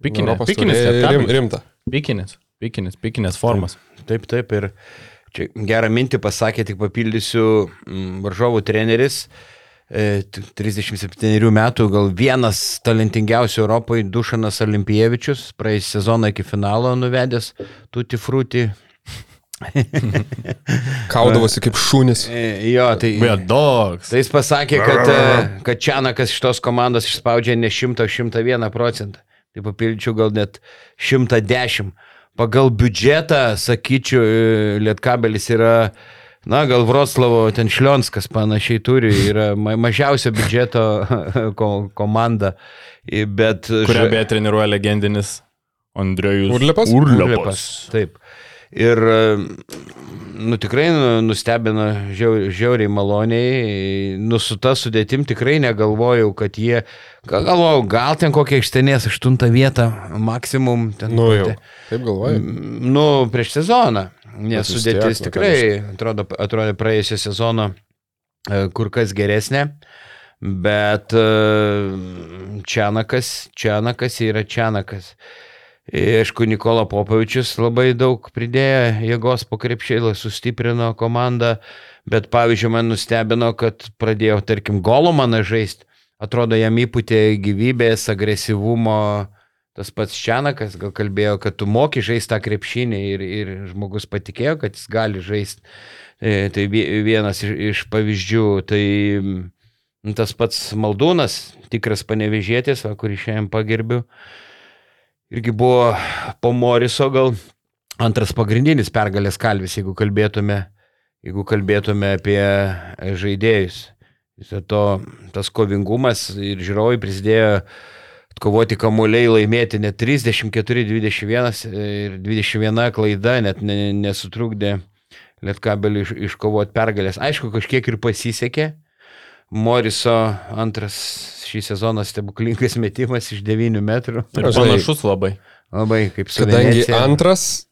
pikinė, pikinis, rim, rimta. pikinis, pikinis, pikinės formas. Taip, taip. Ir čia gerą mintį pasakė, tik papildysiu mm, varžovų treneris. t- 37 metų, gal vienas talentingiausių Europoje, Dušanas Olimpievičius, praėjus sezoną iki finalo nuvedęs Tutti Frutti. Kaudavosi kaip šūnis. E, Jo, tai... We're dogs. Tai jis pasakė, kad, e, kad Čianakas iš tos komandos išspaudžia ne 100, o 101 procentą. Tai papildyčiau gal net 110. Pagal biudžetą, sakyčiau, e, Lietkabelis yra, na, gal Vroclavo, ten Šlionskas panašiai turi, yra ma mažiausio biudžeto ko komanda. Bet... kurią beje treniruoja legendinis Andrėjus Urlepas? Urlepas. Taip. Ir, nu, tikrai nu, nustebino žiau- žiauriai maloniai, nu, su ta sudėtim tikrai negalvojau, kad jie, gal galvojau, gal ten kokią ištenės aštuntą vietą, maksimum ten. Nu jau. Taip galvoju. Nu, prieš sezoną. Nes Bet vis sudėtis tiek, nu, tikrai, atrodo, atrodė praėjusio sezono e, kur kas geresnė. Bet e, Čianakas, Čianakas yra Čianakas. Aišku, Nikola Popovičius labai daug pridėjo jėgos po krepšėlą, sustiprino komandą, bet pavyzdžiui, man nustebino, kad pradėjo, tarkim, Golomaną žaisti. Atrodo, jam įputė gyvybės, agresyvumo, tas pats Čianakas gal kalbėjo, kad tu moki žaisti tą krepšinį ir, ir žmogus patikėjo, kad jis gali žaisti. E, tai vie- vienas iš, iš pavyzdžių. Tai mm, tas pats Maldūnas, tikras panevežėtis, va, kurį šiandien pagerbiu, irgi buvo po Moriso gal antras pagrindinis pergalės kalvis, jeigu kalbėtume, jeigu kalbėtume apie žaidėjus. Vis dėlto tas kovingumas ir žiūrovai prisidėjo atkovoti kamuoliai, laimėti net 34-21 ir 21 klaida net ne- nesutrukdė Lietkabeliui iš- iškovoti pergalės. Aišku, kažkiek ir pasisekė. Moriso antras šį sezoną stebuklingas metimas iš 9 metrų. Ir panašus labai. Labai kaip su Kadangi Venecija. antras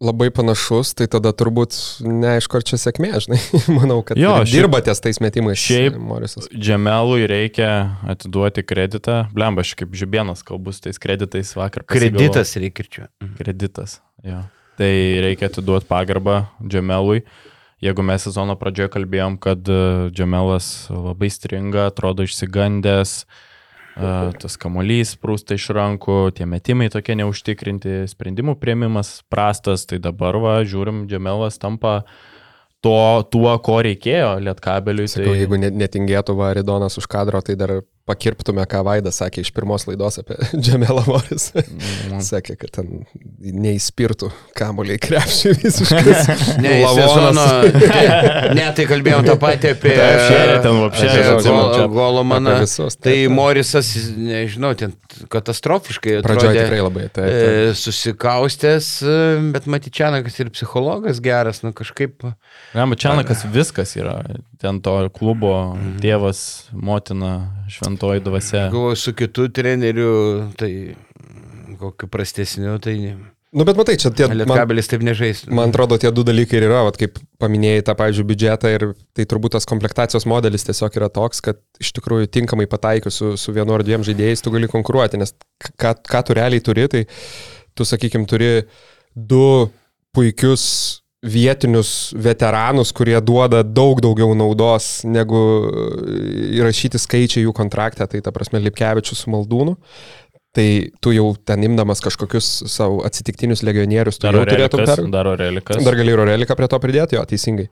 labai panašus, tai tada turbūt neaišku, ar čia sėkmė, žinai. Manau, kad Jo, šiaip- dirba ties tais metimais. šiaip- Morisas. Džemelui reikia atiduoti kreditą. Blemba, aš kaip žibienas kalbu su tais kreditais vakar. Kreditas reikia čia. Kreditas. Jo. Tai reikia atiduoti pagarbą Džemelui. Jeigu mes sezono pradžioje kalbėjom, kad e, Džemelas labai stringa, atrodo išsigandęs, e, tas kamolys prūsta iš rankų, tie metimai tokie neužtikrinti, sprendimų prieimimas prastas, tai dabar va, žiūrim, Džemelas tampa to, tuo, ko reikėjo Lietkabeliui. Sakau, Tai... jeigu ne- netingėtų Varidonas už kadro, tai dar pakirptume, ką Vaidas sakė iš pirmos laidos apie Džemelą Moris. Mm. Sakė, kad ten neįspirtų kamuoliai krepšį visiškai. Ne, sezono. Ne, ne, tai kalbėjom tą patį apie, Golomaną. Tai. Morisas, nežinau, ten katastrofiškai Pradžioje atrodė. tikrai labai. Taip. e, Susikaustęs, e, bet Matyčianakas ir psichologas geras, nu kažkaip. Rama Čianakas viskas yra. Ten to klubo tėvas, motina, šventoji dvasia. Galvoju, su kitu treneriu, tai kokiu prastesniu, tai Nu, bet matai, čia tie... Man, Lietkabelis taip nežais. man atrodo, tie du dalykai ir yra, vat, kaip paminėjai tą, pavyzdžiui, biudžetą ir tai turbūt tas komplektacijos modelis tiesiog yra toks, kad iš tikrųjų tinkamai pataikius su, su vienu ar dviem žaidėjais tu gali konkuruoti, nes ką, ką tu realiai turi, tai tu, sakykime, turi du puikius vietinius veteranus, kurie duoda daug daugiau naudos negu įrašyti skaičiai jų kontrakte, tai ta prasme Lipkevičius su Maldūnu. Tai tu jau ten imdamas kažkokius savo atsitiktinius legionierius, tu Dar jau turėtum Orelikas. per... Dar Orelikas. Dar gali ir Oreliką prie to pridėti, jo, teisingai.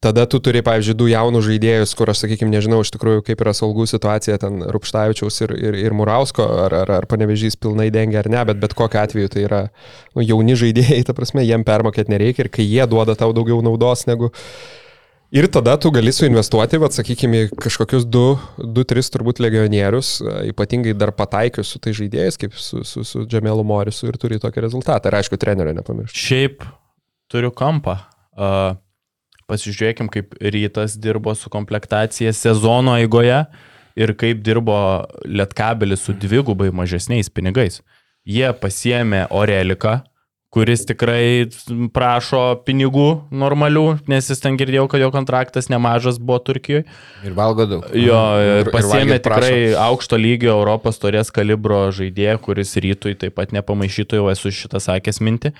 Tada tu turi, pavyzdžiui, du jaunus žaidėjus, kur aš, sakykime, nežinau iš tikrųjų, kaip yra saugų situacija ten Rupštavičiaus ir, ir, ir Murausko, ar, ar, ar panevežys pilnai dengia ar ne, bet bet kokiu atveju tai yra nu, jauni žaidėjai, ta prasme, jiem permokėti nereikia ir kai jie duoda tau daugiau naudos negu... Ir tada tu gali suinvestuoti, vad, sakykime, kažkokius 2-3 turbūt legionierius, e, ypatingai dar pataikius su tai žaidėjais, kaip su, su, su Džemelu Morisu ir turi tokį rezultatą. Ir aišku, trenerio nepamiršti. Šiaip turiu kampą. Uh, pasižiūrėkim, kaip rytas dirbo su komplektacija sezono eigoje ir kaip dirbo Lietkabelis su dvigubai mažesniais pinigais. Jie pasiemė Oreliką, kuris tikrai prašo pinigų normalių, nes jis ten girdėjau, kad jo kontraktas nemažas buvo Turkijoje. Ir valgo daug. Jo, Ir- ir ir pasiemė prašo. tikrai aukšto lygio Europos torės kalibro žaidėją, kuris rytui taip pat nepamaišytų, jau esu šitą sakęs minti.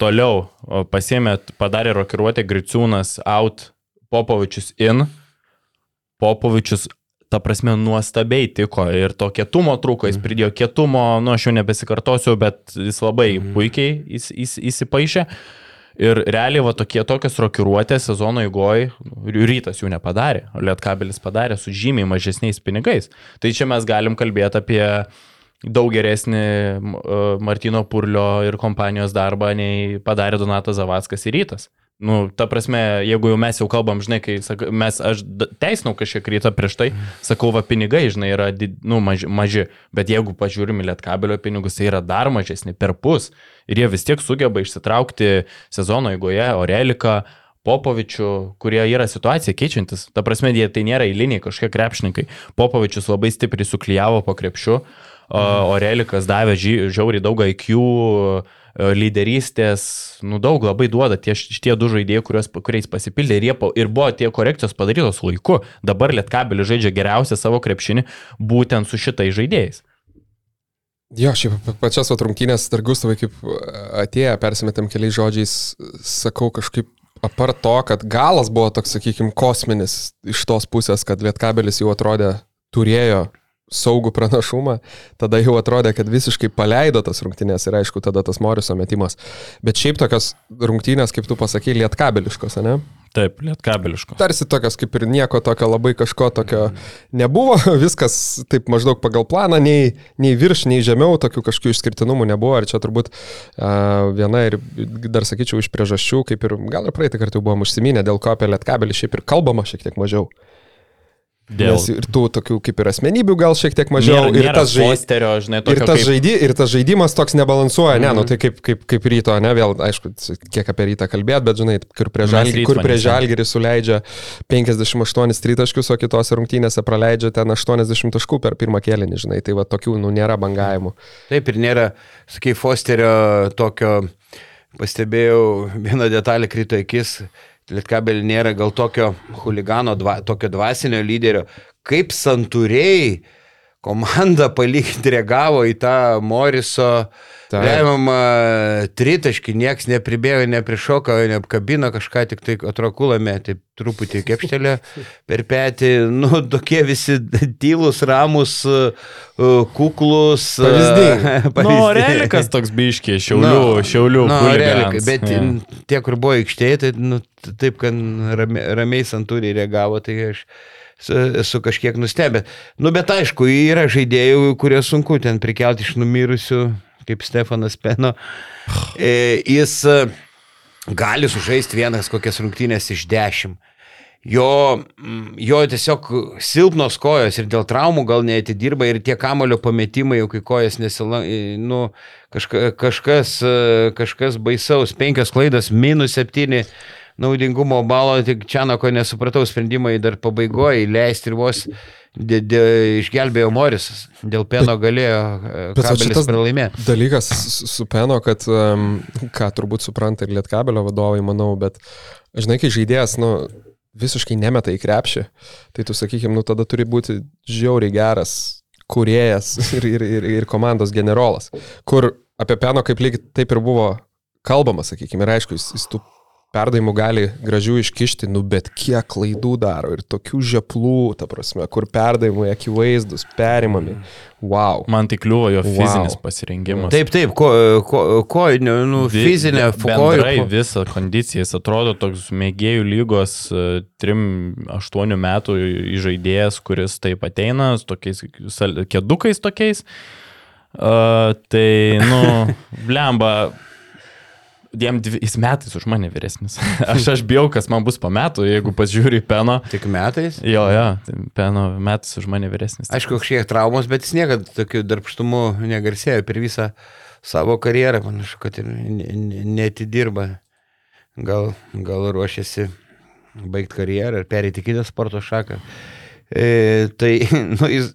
Toliau pasiemė, padarė rokiruotę Griciūnas out, Popovičius in. Popovičius, ta prasme, nuostabiai tiko ir to kietumo trūko, jis pridėjo kietumo, nu aš jau nebesikartosiu, bet jis labai puikiai įs, įs, įsipaišė. Ir realiai va tokie tokios rokiruotės sezono įgoj, rytas jų nepadarė, Lietkabelis padarė su žymiai mažesniais pinigais. Tai čia mes galim kalbėti apie daug geresnį e, Martino Purlio ir kompanijos darbą, nei padarė Donatas Zavaskas ir rytas. Nu, ta prasme, jeigu jau mes jau kalbam, žinai, kai sak, mes, aš teisinau kažkiek rytą prieš tai, sakau, va, pinigai, žinai, yra did, nu, maži, maži, bet jeigu pažiūrim į Lietkabelio pinigus, tai yra dar mažesni, per pus. Ir jie vis tiek sugeba išsitraukti sezono eigoje Oreliką, Popovičių, kurie yra situacija keičiantis. Ta prasme, jie tai nėra eiliniai kažkokie krepšininkai. Popovičius labai stipriai suklyjavo po krepšiu, o Orelikas davė ži- žiauriai daug IQ, lyderystės, nu daug labai duoda tie, šitie du žaidėjai, kuriuos, kuriais pasipildė ir, jie, ir buvo tie korekcijos padarytos laiku. Dabar Lietkabelis žaidžia geriausią savo krepšinį būtent su šitais žaidėjais. Jo, šiaip pa- pačias atrungtynės, dar Gustavai, kaip atėjo, persimetėm keliais žodžiais, sakau kažkaip apart to, kad galas buvo toks, sakykime, kosminis iš tos pusės, kad Lietkabelis jau atrodė, turėjo saugų pranašumą, tada jau atrodė, kad visiškai paleido tas rungtynės ir aišku, tada tas Moriso metimas. Bet šiaip tokios rungtynės, kaip tu pasakai, Lietkabeliškos, ne? Taip, Lietkabeliško. Tarsi tokios kaip ir nieko tokio labai kažko tokio nebuvo, viskas taip maždaug pagal planą, nei, nei virš, nei žemiau, tokių kažkokių išskirtinumų nebuvo. Ir čia turbūt uh, viena ir dar sakyčiau iš priežasčių, kaip ir gal ir praeitą kartą jau buvom užsiminę, dėl ko apie Lietkabelį šiaip ir kalbama šiek tiek mažiau. Dėl Nes ir tų tokių kaip ir asmenybių gal šiek tiek mažiau. nėra, ir, nėra tas žai... posterio, žinai, ir, tas kaip... žaidi... ir tas žaidimas toks nebalansuoja, ne, Mhm. nu tai kaip, kaip, kaip ryto, ne, vėl, aišku, kiek apie rytą kalbėt, bet žinai, kur prie Mes žalgirį, kur prie žalgirį suleidžia 58 tritaškius, o kitose rungtynėse praleidžia ten 80 taškų per pirmą kėlinį, žinai, tai va tokių, nu, nėra bangavimų. Taip ir nėra, sakai, Fosterio tokio, pastebėjau, vieną detalę krito akis, Lietkabelį nėra gal tokio huligano, dva, tokio dvasinio lyderio, kaip santūriai komanda palyginti reagavo į tą Moriso Taip. Remiamą tritaškį, nieks nepribėjo, neprišoko, neapkabino kažką, tik tai atrokulame, taip truputį kepštelė per petį, nu, tokie visi tylus, ramus, kuklus. Pavyzdingi. Nu, relikas toks biškiai, šiaulių, Nu, šiaulių. nu, relikai, bet yeah. tie, kur buvo aikštėje, tai nu, taip, kad ramiai, ramiai santūriai reagavo, tai aš esu, esu kažkiek nustebęs. Nu, bet aišku, yra žaidėjų, kurie sunku ten prikelti iš numirusių, kaip Stefanas Peno. E, jis e, gali sužaisti vienas kokias rungtynės iš dešimt. Jo, jo tiesiog silpnos kojos ir dėl traumų gal neatidirba ir tie kamulio pametimai, jau kai kojas nesila, nu, kažka, kažkas, e, kažkas baisaus, penkios klaidos, minus septyni naudingumo balo, tik Čianako nesupratau sprendimai dar pabaigoje įleisti ir vos dė, dė, išgelbėjo Morisas, dėl peno galėjo e, kabelis pralaimėti. Dalykas su Peno, kad, ką turbūt supranta ir Lietkabelio vadovai, manau, bet, žinai, kai žaidėjas, nu, visiškai nemeta į krepšį, tai tu, sakykime, nu, tada turi būti žiauriai geras kuriejas ir, ir, ir, ir komandos generolas, kur apie Peno kaip lygiai taip ir buvo kalbama, sakykime, ir aišku, jis, jis tų perdavimų gali gražių iškišti, nu bet kiek klaidų daro ir tokių žeplų, ta prasme, kur perdavimai akivaizdus, perimami. Wow. Man tai kliuvo jo Wow. fizinis pasirengimas. Taip, taip, ko, ko, ko nu, Vi- fizinė, Bendrai kojų. visą kondiciją. Jis atrodo toks mėgėjų lygos 3-8 metų žaidėjas, kuris taip ateina, tokiais kėdukais tokiais. Uh, tai, nu, blemba, dviem dviejais metais už mane vyresnis. Aš, aš bijau, kas man bus po metų, jeigu pasižiūri į Peno. Tik metais. Jo, jo, tai Peno metais už mane vyresnis. Aišku, kažkiek traumos, bet jis niekada tokiu darbštumu negarsėjo per visą savo karjerą. Panašu, kad ir ne- ne- netidirba. Gal, gal ruošiasi baigti karjerą ir perėti kitą sporto šaką. E, tai, nu, jis.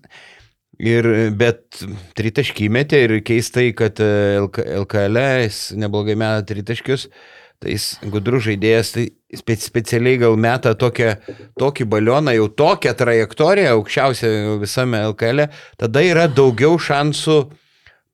Ir, bet tritaškį metė ir keistai, kad e, LK, LKL jis neblogai meta tritaškius. Tai jis gudrus žaidėjas, tai spe, specialiai gal meta tokią, tokį balioną, jau tokią trajektoriją, aukščiausią visame LKL, tada yra daugiau šansų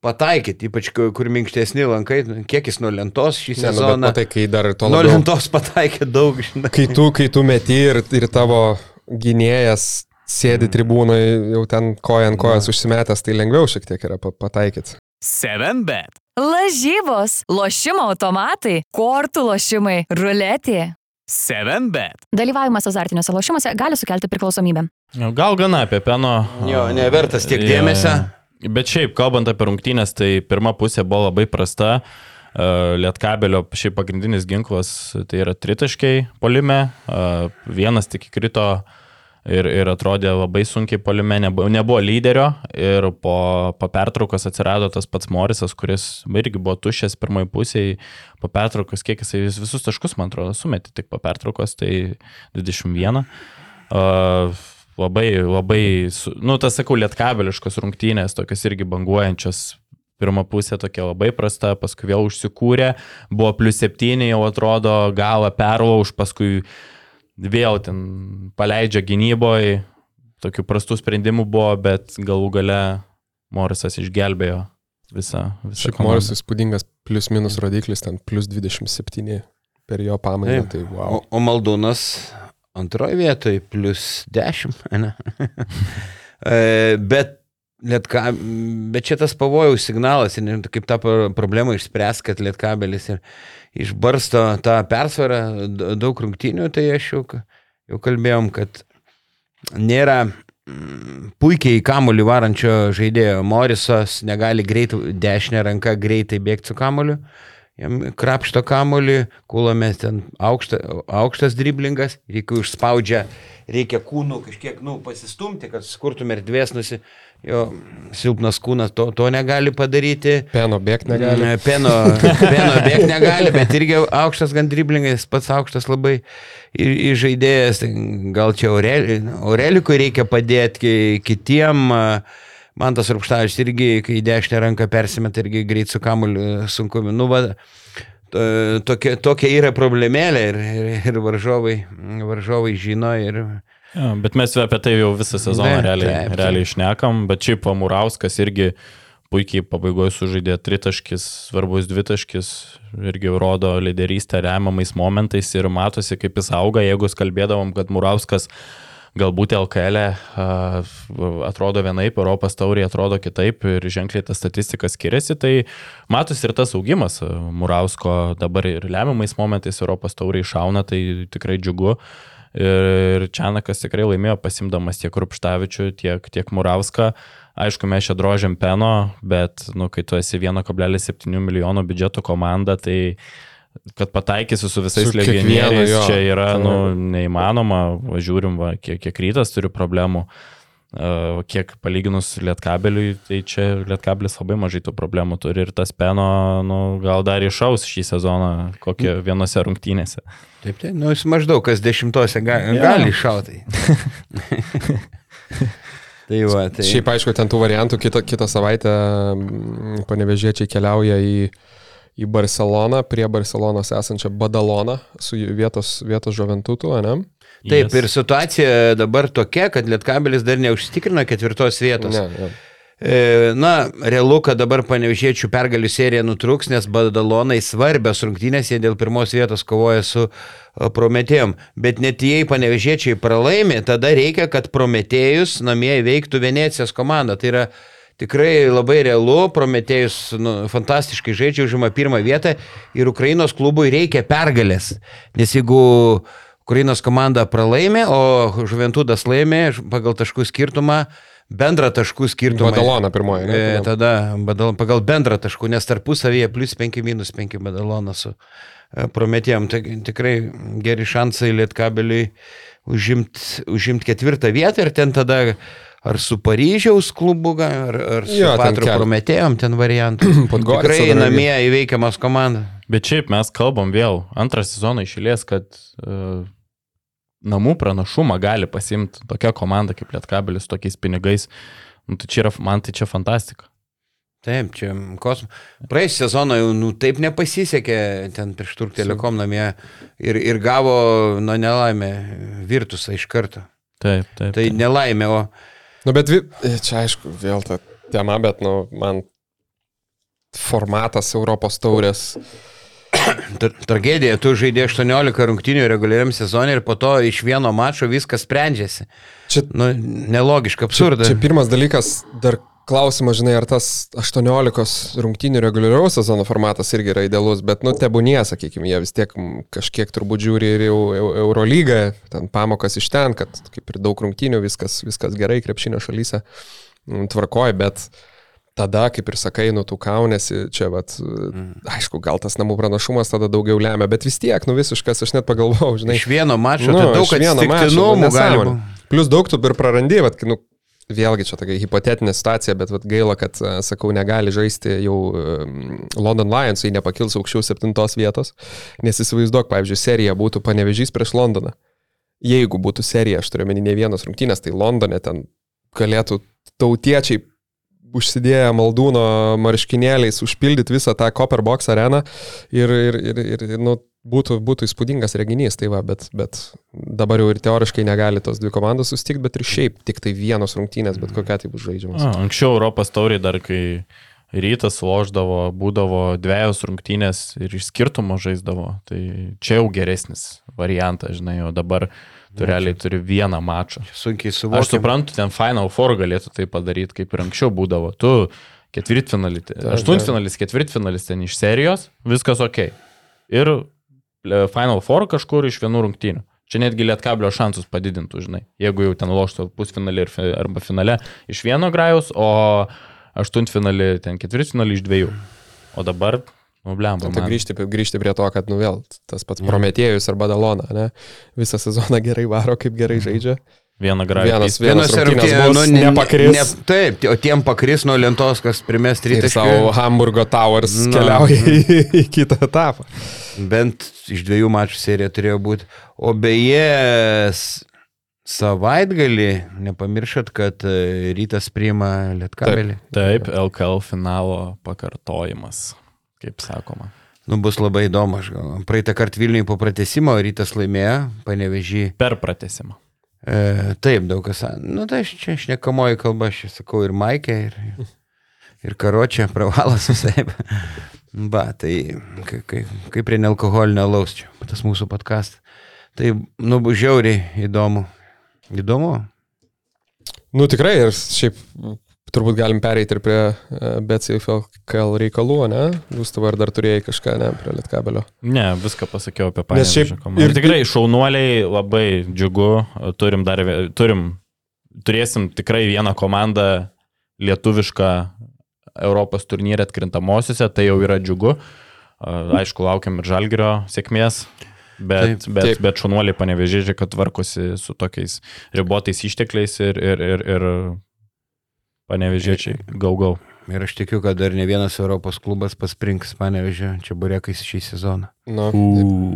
pataikyti, ypač kur minkštesni lankai, kiek jis nuo lentos šį Ne, nu, sezoną. matai, kai dar to nuo labiau, lentos pataikė daug, žinai. kai tu, kai tu meti ir, ir tavo gynėjas sėdi tribūnai, jau ten koja ant kojas užsimetęs, tai lengviau šiek tiek yra pa- pataikyti. 7bet. Lažybos, lošimo automatai, kortų lošimai, ruletė. 7bet. Dalyvavimas azartiniuose lošimuose gali sukelti priklausomybę. Gal gana apie Peno. Jo, nevertas tiek dėmesio. Bet šiaip, kalbant apie rungtynės, tai pirma pusė buvo labai prasta. Lietkabelio šiaip pagrindinis ginklas tai yra tritaškiai polime. Vienas tik įkrito ir, ir atrodė labai sunkiai polime, nebuvo, nebuvo lyderio. Ir po, po pertraukos atsirado tas pats Morisas, kuris irgi buvo tušęs pirmoji pusėje. Po pertraukos, kiek jisai vis- visus taškus, man atrodo, sumetė tik po pertraukos, tai 21. Uh, labai, labai, nu, tas sakau, lietkabeliškos rungtynės, tokios irgi banguojančios. Pirma pusė tokia labai prasta, paskui vėl užsikūrė, buvo plus septyni, jau atrodo, galą perlauž, paskui vėl ten paleidžia gynyboje, tokių prastų sprendimų buvo, bet galų gale Morisas išgelbėjo visą. visą Šiaip komandą. Moris įspūdingas plus minus rodiklis, ten plus 27 per jo pamainą, tai wow. O, o Maldūnas antroje vietoje plus 10. Ne? E, bet, lietka, bet čia tas pavojaus signalas ir kaip tą pro- problemą išspręs, kad lietkabelis ir išbarsto tą persvarą daug rungtynių, tai aš jau, jau kalbėjom, kad nėra mm, puikiai į kamulį varančio žaidėjo. Morisas negali greit dešinę ranką greitai bėgti su kamuliu. Jam krapšto kamulį, kulomės ten aukšta, aukštas driblingas, reikia užspaudžia, reikia kūnų kažkiek, nu, pasistumti, kad skurtum erdvės, nusi, jo silpnas kūnas to, to negali padaryti. Peno bėgti negali. Peno, peno bėgti negali, bet irgi aukštas gan driblingas, pats aukštas labai žaidėjas. Tai Gal čia Aureli- Aurelikui reikia padėti ki- kitiem. Man tas rūpštavičius irgi, kai dešinę ranką persimet, irgi greit su kamuliu sunku. Nu, va, to- tokia, tokia yra problemėlė ir, ir, ir varžovai, varžovai žino ir Ja, bet mes apie tai jau visą sezoną Ne, realiai, taip, taip. realiai išnekam, bet šiaip Amurauskas irgi puikiai pabaigoje sužaidė tritaškis, svarbus dvitaškis, irgi rodo lyderystę remiamais momentais ir matosi, kaip jis auga, jeigu kalbėdavom, kad Murauskas galbūt LKL e, atrodo vienaip, Europos tauriai atrodo kitaip ir ženkliai ta statistika skiriasi, tai matosi ir tas augimas Murausko dabar ir lemiamais momentais Europos tauriai šauna, tai tikrai džiugu. Ir Čianakas tikrai laimėjo pasimdamas tiek Rupštavičių, tiek, tiek Murauską. Aišku, mes čia drožiam peno, bet, nu, kai tu esi 1,7 milijono biudžeto komanda, tai kad pataikysi su visais Su legionieriais, čia yra, nu, neįmanoma. Žiūrim, va, kiek, kiek rytas turi problemų. Uh, kiek palyginus lietkabeliui, tai čia lietkabelis labai mažai tų problemų turi ir tas peno, nu, gal dar išaus šį sezoną kokie vienose rungtynėse. taip, tai, nu, jis maždaug kas dešimtose ga, Jo. gali iššautai. tai va, tai. Šiaip aišku, ten tų variantų kitą, kitą savaitę mm, panevežiečiai keliauja į, į Barceloną, prie Barcelonos esančią Badaloną su jų vietos, vietos žuventutu, ne? Taip, ir situacija dabar tokia, kad Lietkabelis dar neužtikrina ketvirtos vietos. Ne, ne. E, Na, realu, kad dabar panevežėčių pergalių serija nutruks, nes Badalonai svarbios rungtynės, jie dėl pirmos vietos kovoja su e, Prometėjom. Bet net jei panevežėčiai pralaimi, tada reikia, kad Prometėjus namie įveiktų Venecijos komandą. Tai yra tikrai labai realu, Prometėjus nu, fantastiškai žaidžia, užima pirmą vietą ir Ukrainos klubui reikia pergalės. Nes jeigu Ukrainos komanda pralaimi, o Žuventudas laimi pagal taškų skirtumą, bendrą taškų skirtumą. Badalona pirmoji, ne? E, Tada badal, pagal bendrą taškų, nes tarpusavyje plus 5 minus 5 badalonas su e, prometėjom. Tai tikrai geri šansai lietkabeliui užimti užimt ketvirtą vietą ir ten tada ar su Paryžiaus klubu, ar, ar su Jo, ten Patru kel- prometėjom ten variantų. Tikrai namie įveikiamas komanda. Bet šiaip mes kalbam vėl antrą sezoną išėlės, kad uh, namų pranašumą gali pasimti tokia komanda kaip Lietkabelis su tokiais pinigais. Nu, tai čia yra, man tai čia fantastika. Taip, čia kosmos. Praėjusią sezoną jau nu, taip nepasisekė ten prieš Turk Telekom namie ir, ir gavo, nu, nelaimę Virtusą iš karto. Taip, taip. Tai taip. nelaimė, o Nu, bet vi, čia aišku, vėl ta tema, bet, nu, man formatas Europos taurės. tra- tragedija, tu žaidė 18 rungtynių reguliariam sezonui ir po to iš vieno mačo viskas sprendžiasi. Čia, Nu, nelogiška, čia, absurdas. čia pirmas dalykas, dar klausimas, žinai, ar tas 18 rungtynių reguliaraus sezono formatas irgi yra idealus, bet, nu, tebūnie, sakykime, jie vis tiek kažkiek turbūt žiūri ir Eurolygą, ten pamokas iš ten, kad kaip ir daug rungtynių, viskas, viskas gerai krepšinio šalyse tvarkoja, bet tada, kaip ir sakai, nu, tu kaunėsi, čia, vat, mm. aišku, gal tas namų pranašumas tada daugiau lemia, bet vis tiek, nu, visiškas, aš net pagalvojau, žinai. Iš vieno mačo Nu, tai daug iš vieno mačo, nu, gali nesąmonė. būti. Plus daug tu ir prarandi, vat, kai, nu, vėlgi čia tokia hipotetinė situacija, bet vat, gaila, kad, e, sakau, negali žaisti jau um, London Lions, jei nepakils aukščiau septintos vietos, nes įsivaizduok, pavyzdžiui, serija būtų panevežys prieš Londoną. Jeigu būtų serija, aš turiu meni ne vienos rungtynės, tai Londone ten galėtų tautiečiai užsidėję maldūno marškinėliais užpildyti visą tą Copper Box areną ir, ir, ir, ir nu, būtų, būtų įspūdingas reginys, tai va, bet, bet dabar jau ir teoriškai negali tos dvi komandos susitikti, bet ir šiaip tik tai vienos rungtynės, bet kokia tai bus žaidžiamas. A, anksčiau Europos tauriai dar kai rytas loždavo, būdavo dviejos rungtynės ir iš skirtumo žaisdavo. Tai čia jau geresnis variantas, žinai, o dabar tu realiai turi vieną mačą. Sunkiai Aš suvokiu. suprantu, ten Final Four galėtų tai padaryti, kaip ir anksčiau būdavo. Tu ketvirtfinalį, aštuntfinalis, ketvirtfinalis ten iš serijos, viskas ok. Ir Final Four kažkur iš vienų rungtynių. Čia netgi lietkablio šansus padidintų, žinai. Jeigu jau ten loštų pusfinalį fi- arba finale iš vieno grajaus, o aštuntfinalį ten ketvirtfinalį iš dviejų. O dabar, nu, blemba. Tai grįžti, grįžti prie to, kad, nu vėl, tas pats Prometėjus ar Badalona, ne? Visą sezoną gerai varo, kaip gerai žaidžia. Vieną grajų. Vienas, vienas Vienose rungtynės bus, nu, ne- nepakris. Ne, taip, o tiem pakris nuo lentos, kas primės Ir tritaškį. savo Hamburgo Towers Na. keliauja į, į kitą etapą. Bent iš dviejų mačų serija turėjo būti. O beje, savaitgalį, nepamiršat, kad e, rytas priima lietkabelį. Taip, LKL finalo pakartojimas, kaip sakoma. Nu, bus labai įdomu, aš gal. Praeitą kartą Vilniui po pratesimo rytas laimėjo, panevežį. Per pratesimą. E, taip, daug kas. Nu, tai aš čia šnekamoji kalba, aš sakau ir Maikė, ir, ir Karočią, pravalas visai. Ba, tai kai- kai- kaip prie nealkoholinio laus čia, tas mūsų podcast. Tai, nu, bus žiauriai įdomu. Įdomu. Nu tikrai, ir šiaip turbūt galim pereiti ir prie BCFL reikalų, ne? Jūs tavo ar dar turėjai kažką, ne, prie Lietkabelio. Ne, viską pasakiau apie Nes šiaip panevėžio komandą. ir- tikrai šaunuoliai labai džiugu, turim dar, turim, turėsim tikrai vieną komandą lietuvišką Europos turnyrė atkrintamosiose, tai jau yra džiugu. A, Aišku, laukiam ir žalgerio sėkmės. Bet, Taip, bet, taip. bet šunuoliai panevežėžiai, kad tvarkosi su tokiais ribotais ištekliais ir, ir, ir, ir panevežėčiai gau gau. Ir aš tikiu, kad dar ne vienas Europos klubas pasprinks panevežė čia burėkais šį sezoną. Nu,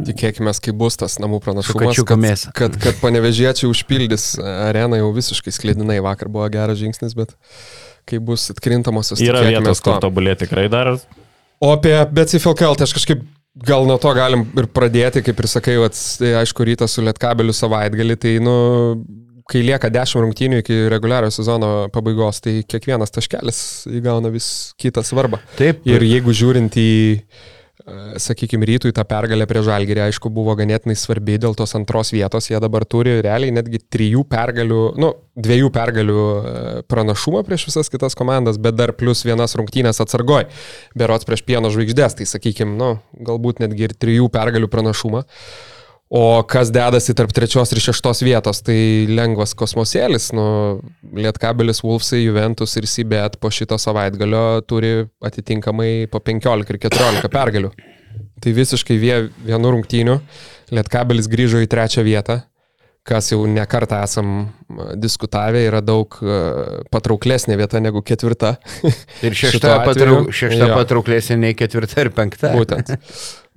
tikėkime, kai bus tas namų pranašumas, kad, kad, kad panevežiečiai užpildys areną jau visiškai sklėdinai. Vakar buvo geras žingsnis, bet kai bus atkrintamosios, Yra vietos, kur to. tobulėti tikrai dar. O apie BCFLKL, tai aš kažkaip gal nuo to galim ir pradėti, kaip ir sakai, vat, tai aišku, rytas su Lietkabeliu savaitgalį, tai, nu, kai lieka 10 rungtynių iki reguliario sezono pabaigos, tai kiekvienas taškelis įgauna vis kitą svarbą. Taip. Ir jeigu žiūrint į, sakykime, rytui tą pergalę prie Žalgirį, aišku, buvo ganėtinai svarbi dėl tos antros vietos, jie dabar turi realiai netgi trijų pergalių, nu, dviejų pergalių e, pranašumą prieš visas kitas komandas, bet dar plus vienas rungtynės atsargoj, berots prieš pieno žvaigždės, tai sakykime, nu, galbūt netgi ir trijų pergalių pranašumą. O kas dedasi tarp trečios ir šeštos vietos, tai lengvas kosmosėlis. Nu, Lietkabelis, Wolfsai, Juventus ir Sibet po šito savaitgalio turi atitinkamai po 15 ir 14 pergalių. Tai visiškai vie, vienu rungtyniu Lietkabelis grįžo į trečią vietą, kas jau nekartą esam diskutavę, yra daug patrauklesnė vieta negu ketvirta. Ir šešta, patrauk, šešta patrauklesnė nei ketvirta ir penkta. Būtent.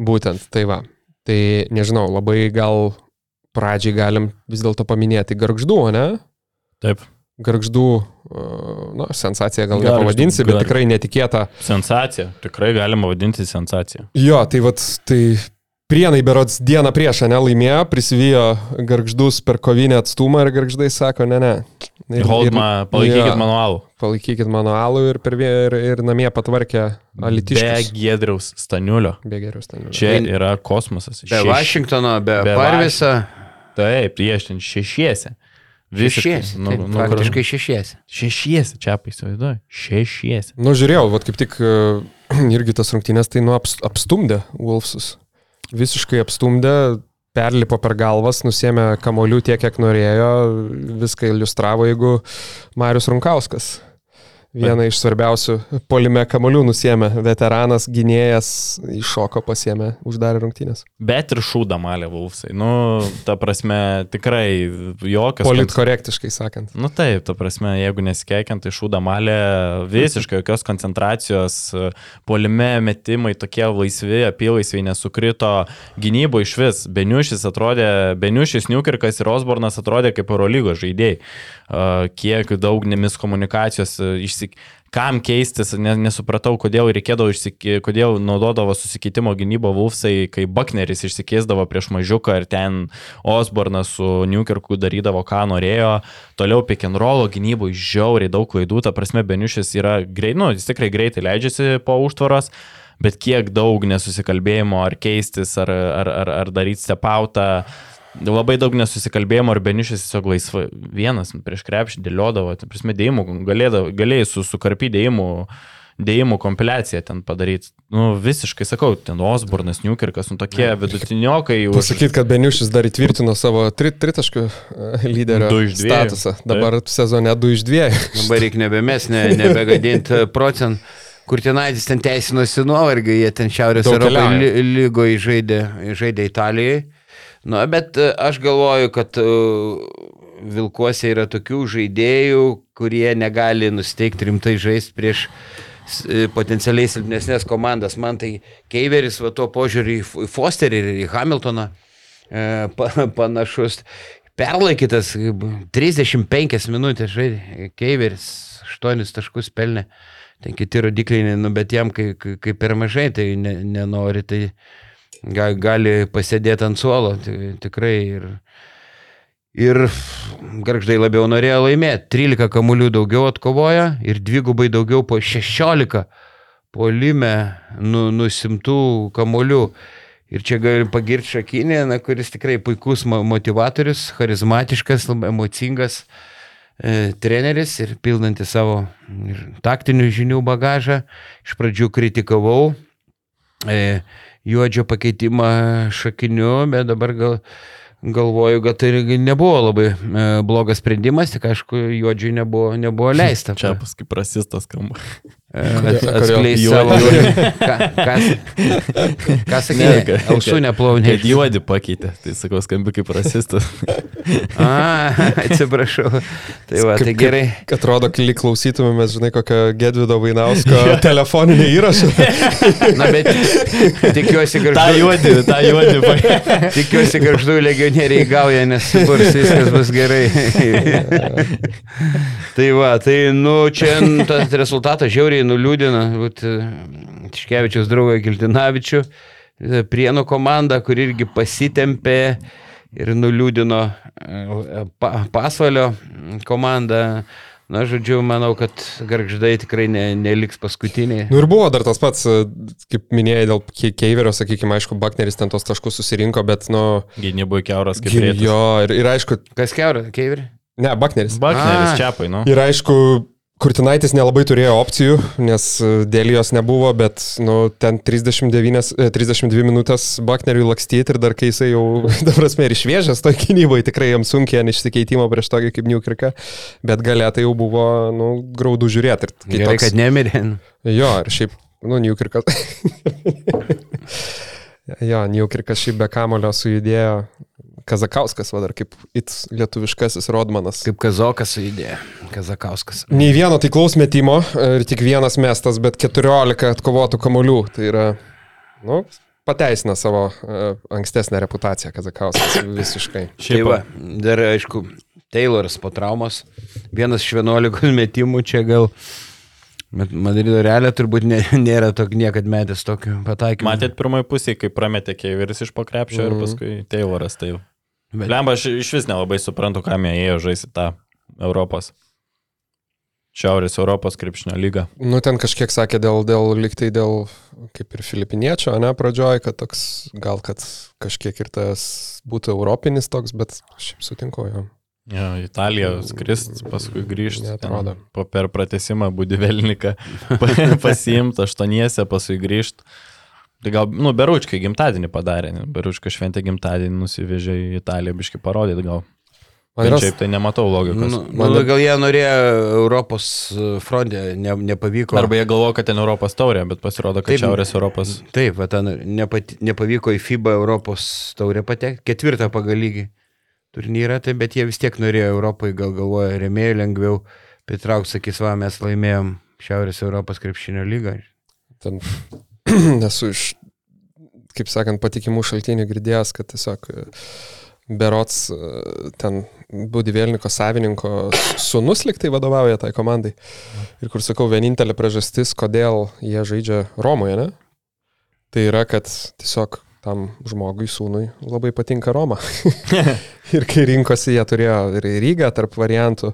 Būtent, tai va. Tai nežinau, labai gal pradžiai galim vis dėlto paminėti garždų, o ne? Taip. Garždų, uh, na, sensacija gal Gargždų, nepavadinsi, bet gar- tikrai netikėta. Sensacija. Tikrai galima vadinti sensacija. Jo, tai vad, tai prienai berods dieną prieš, ne, laimėjo, prisivijo garždus per kovinę atstumą ir garždai sako, ne, ne. Ir- Hold ir- ma, palaikykit jo, manualų. Palaikykit mano alų ir, per, ir, ir namie patvarkė Be alitiškus. Giedriaus Staniulio. Be geriau stanių. Čia yra kosmosas. Be Šeš- Vašingtono, be, be be Parviso. Taip, prieš ten. Visiškai. Šešiesi. Nu, taip, nu, faktiškai šešiesi. Šešiese, čia paįsivaizduoju. Šešiese. Nu, žiūrėjau, vat kaip tik e, irgi tas rungtynės tai nu aps, apstumdė Wolfsus. Visiškai apstumdė, perlipo per galvas, nusėmė kamolių tiek, kiek norėjo, viską iliustravo, jeigu Marius Runkauskas. Vieną iš svarbiausių polime kamolių nusėmė, veteranas, gynėjas, iššoko pasiemė, uždarė rungtynės. Bet ir šūda malė Vulfsai. Nu, ta prasme, tikrai jokios. Politkorektiškai sakant. Nu taip, ta prasme, jeigu nesikeikiant, tai šūda malė visiškai jokios koncentracijos, polime metimai tokie laisvi, apilaisviai nesukrito, gynybo iš vis. Beniušis atrodė, Beniušis, Newkirkas ir Osbornas atrodė kaip Eurolygos žaidėjai. Kiek daug nemiskomunikacijos išsik... Kam keistis, ne, nesupratau, kodėl reikėdavo, išsik... kodėl naudodavo susikeitimo gynybo Vulfsai, kai Buckneris išsikeisdavo prieš mažiuką ir ten Osbornas su Newkirku darydavo, ką norėjo. Toliau roll gynybo žiauriai daug klaidų, ta prasme Beniušis yra greit, nu, jis tikrai greitai leidžiasi po užtvaros, bet kiek daug nesusikalbėjimo, ar keistis, ar, ar, ar, ar daryti stepautą. Labai daug nesusikalbėjimo, ar Beniušis tiesiog laisvai vienas prieš krepšį dėliodavo, tai prasme, dėjimų, galėjai su, sukarpy dėjimų, dėjimų kompiliaciją ten padaryti. Nu, visiškai sakau, ten Osbornas, Newkirkas, nu tokie vidutiniokai. už- Pasakyt, kad Beniušis dar įtvirtino savo tri, tritaškių e, lyderio statusą. Dabar sezone 2 iš 2. Dabar reikia nebemes, ne, nebegadinti procentų. Kur tenais ten teisinosi nuovargį, jie ten Šiaurės Europoje lygoje žaidė, žaidė Italijai. Na, bet e, aš galvoju, kad e, Vilkuose yra tokių žaidėjų, kurie negali nusteikti rimtai žaisti prieš e, potencialiai silpnesnės komandas. Man tai Keiveris va tuo požiūrį į Fosterį ir į Hamiltoną pa- panašus. Perlaikytas e, 35 minutės žaidė. Keiveris 8 taškus pelnė. Ten kiti rodikliai, nu, bet jam kai, kai per mažai, tai ne, nenori, tai ga- gali pasėdėti ant suolo. Tikrai ir, ir garždai labiau norėjo laimėti. 13 kamuolių daugiau atkovojo ir dvigubai daugiau po 16 polime nu, nusimtų kamuolių. Ir čia gali pagirti Šakinę, na, kuris tikrai puikus mo- motivatorius, charizmatiškas, emocingas e, treneris ir pildantis savo ir taktinių žinių bagažą. Iš pradžių kritikavau e, juodžio pakeitimą šakiniu, bet dabar gal, galvoju, kad tai nebuvo labai e, blogas sprendimas, tik aišku, juodžiui nebuvo, nebuvo leista. Čia paskui prasistas skamba. At- Kodėl? atskleist Juodi- savo. Kas, ką sakė? Ausų neplaunė. Kad juodi pakeitė, tai sakau, skambi kaip rasistas. A, atsiprašau. Tai va, tai gerai. Atrodo, kai klausytumėmės, žinai, kokio Gedvido Vainausko telefoninį įrašą. Na, bet tikiuosi, kad tą juodi, tą juodi pakeitė. Tikiuosi, kad ždu legionieriai gauja, nes suburs viskas bus gerai. tai va, tai nu čia tas rezultatas žiauriai nuliūdina. vat, e, Tiškevičiaus draugą Kiltinavičių, e, Prienų komanda, kur irgi pasitempė ir nuliūdino pa, pasvalio komandą. Na, žodžiu, manau, kad garždai tikrai ne, neliks paskutiniai. Nu ir buvo dar tas pats, kaip minėjai, dėl Ke- Keiverio, sakykime, aišku, Bakneris ten tos taškus susirinko, bet, nu, Gynybui keuras kaip jo, rėtas. ir, ir aišku, Kas keuras, Keivri? ne, Bakneris. Bakneris A. čiapai, nu. Ir aišku, Kurtinaitis nelabai turėjo opcijų, nes e, dėl jos nebuvo, bet nu, ten 39, e, 32 minutės Bakneriui lakstyti ir dar kai jisai jau, dabar prasme, ir išviežęs to gynyboje, tikrai jam sunkiai išsikeitimo prieš tokį kaip Newkirką, bet galėtai jau buvo, nu, graudų žiūrėti. Gerai, toks- kad nemirė. Jo, ir šiaip, nu, Newkirkas. jo, Newkirkas šiaip be kamulio sujudėjo. Kazakauskas, va dar kaip it lietuviškasis Rodmanas. Kaip Kazokas idėja. Kazakauskas. Nei vieno taiklaus metimo ir tik vienas mestas, bet 14 atkovotų kamolių. Tai yra, nu, pateisina savo uh, ankstesnę reputaciją Kazakauskas visiškai. Tai Šiaip va, dar aišku, Tayloras po traumos. Vienas iš 11 metimų čia gal. Bet Madrido realė turbūt nė, nėra tok, niekad metęs tokių pataikymų. Matėt pirmoji pusė, kai prametė Keiveris iš pakrepšio ir Mhm. paskui Tayloras. Tai jau. Bet- Lemba, aš iš vis nelabai suprantu, kam jie ėjo žaisti tą Europos. Šiaurės Europos krepšinio lygą. Nu, ten kažkiek sakė dėl, dėl liktai dėl, kaip ir filipiniečio, ne, pradžioj, kad toks, gal kad kažkiek ir tas būtų europinis toks, bet šiaip sutinku jo. Jo, Italija skrist, paskui grįžti. Neatrodo. Po per pratesimą Budivelniką pasiimti aštuoniese, paskui grįžti. Tai gal, nu, Beručkai gimtadienį padarė, ne? Beručka šventė gimtadienį, nusivežė į Italiją, biški parodyti gal. Man šiaip tai nematau logikos. Nu, Man- nu, gal jie norėjo Europos fronte, ne, nepavyko. Arba jie galvoja, kad ten Europos taurė, bet pasirodo, kad Taip. Šiaurės Europos. Taip, va, ten nepati, nepavyko į FIBA Europos taurę patekti, ketvirtą pagal lygį turnyrą, tai bet jie vis tiek norėjo Europai, gal galvoja, remėjo lengviau pritraukti, sakys, va, mes laimėjom Šiaurės Europos krepšinio lygą. ten, esu iš, kaip sakant, patikimų šaltinių girdėjęs, kad tiesiog e, Berots e, ten Budivėlniko savininko sunus liktai vadovauja tai komandai. Ir kur sakau, vienintelė priežastis, kodėl jie žaidžia Romoje, ne? Tai yra, kad tiesiog tam žmogui, sūnui labai patinka Roma. ir kai rinkosi, jie turėjo ir Rygą tarp variantų,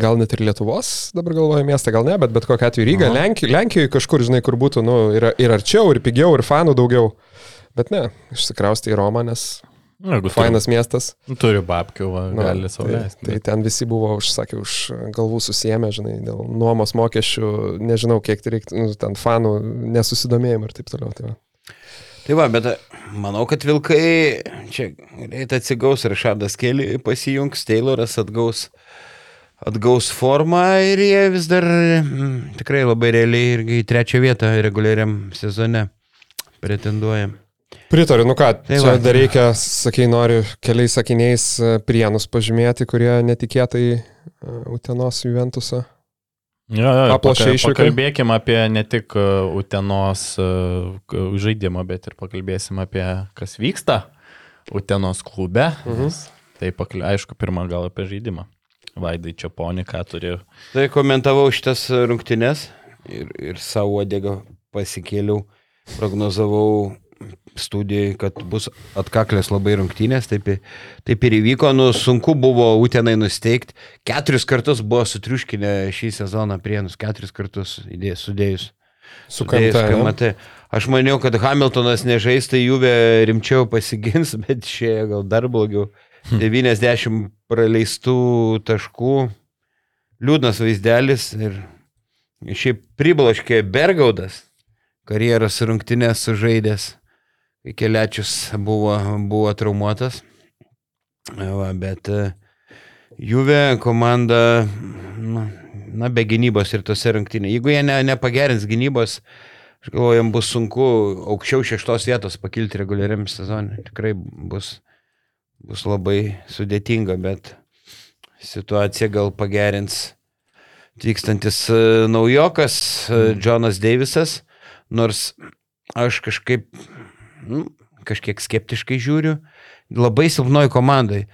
gal net ir Lietuvos, dabar galvoju miestą, gal ne, bet bet kokia atveju Ryga, Lenkijoje, Lenkijoje kažkur, žinai, kur būtų, nu, ir, ir arčiau, ir pigiau, ir fanų daugiau. Bet ne, išsikrausti į Romą, nes jeigu fainas miestas. Turi, turi babkių, va, Nu, gali tai, sauliaisti. tai ten visi buvo, užsakė, už galvų susijęme, žinai, dėl nuomos mokesčių, nežinau, kiek tai reiktų, nu, ten fanų nesusidomėjimų ir taip toliau. Tai va. Tai va, bet manau, kad Vilkai čia greit atsigaus, Rašadas Keli pasijungs, Tayloras atgaus, atgaus formą ir jie vis dar mm, tikrai labai realiai irgi į trečią vietą reguliariam sezone pretenduoja. Pritariu, nu ką, Tai tai va. čia dar reikia, sakai, noriu keliais sakiniais e, prienus pažymėti, kurie netikėtai e, Utenos Juventusą. Jo, jo, Aplošė paka- išvykai. Pakalbėkime apie ne tik uh, Utenos k- žaidimą, bet ir pakalbėsim apie kas vyksta Utenos klube. Mhm. Tai aišku, pirmą gal apie žaidimą. Vaidai Čiaponį, ką turi. Tai komentavau šitas rungtynes ir, ir savo odėgą pasikėliau, prognozavau studijai, kad bus atkaklės labai rungtynės, taip, taip ir įvyko, nu sunku buvo Utenai nusteikti, keturis kartus buvo sutriuškinę šį sezoną prienus, keturis kartus įdėjus, sudėjus. Su KMT. Aš maniau, kad Hamiltonas nežais, tai Juve rimčiau pasigins, bet išėjo gal dar blogiau. 90 praleistų taškų, liūdnas vaizdelis ir šiaip pribloškė Bergaudas, karjeros rungtynės sužaidęs, keliačius buvo, buvo traumuotas. Va, bet e, Juve komanda, na, na, be gynybos ir tose rungtynėse. Jeigu jie ne, nepagerins gynybos, aš galvoju, jiems bus sunku aukščiau šeštos vietos pakilti reguliariam sezonui. Tikrai bus, bus labai sudėtinga, bet situacija gal pagerins atvykstantis e, naujokas, e, Jonas Davisas, nors aš kažkaip, nu, kažkiek skeptiškai žiūriu, labai silpnoj komandai.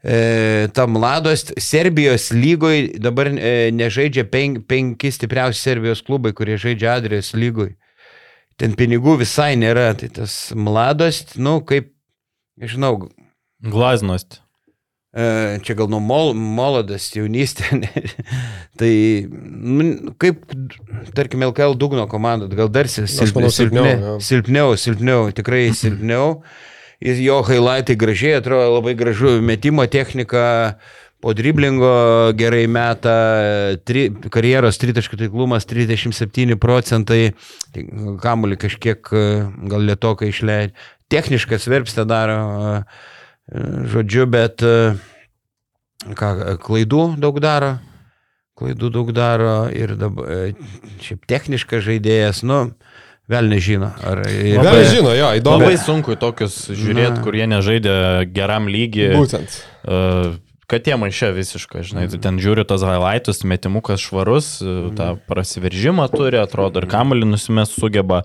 E, tam Lados Serbijos lygoj dabar e, nežaidžia pen, penki stipriausi Serbijos klubai, kurie žaidžia Adrijos lygoj. Ten pinigų visai nėra, tai tas Mlados, nu, kaip, nežinau, Glaznost. E, Čia gal nuo mol, molodas jaunystė. ne? tai nu, kaip, tarkim, LKL dugno komanda, gal dar sil, sil, manau, silpniau, silpniau, jo. silpniau, silpniau, tikrai silpniau. Ir jo highlightai gražiai atrodo, labai gražu, metimo technika, po driblingo gerai meta, tri, karjeros tritaškų taiklumas 37 procentai, tai kamuolį kažkiek gal lietokai išleidžia. Techniškas verpstę daro, e, žodžiu, bet e, ką, klaidų daug daro, klaidų daug daro ir dabar e, šiaip techniškas žaidėjas, nu, vėl nežino. Ar, ir, Gal žino, jo, įdomu. Labai sunku į tokius žiūrėti, Na. kur jie nežaidė geram lygiai. Būtent. Uh, kad tie maišė visiškai, žinai, tu ten žiūri tas highlightus, metimukas švarus, uh, tą prasiveržimą turi, atrodo, ir kamuolį nusimest sugeba,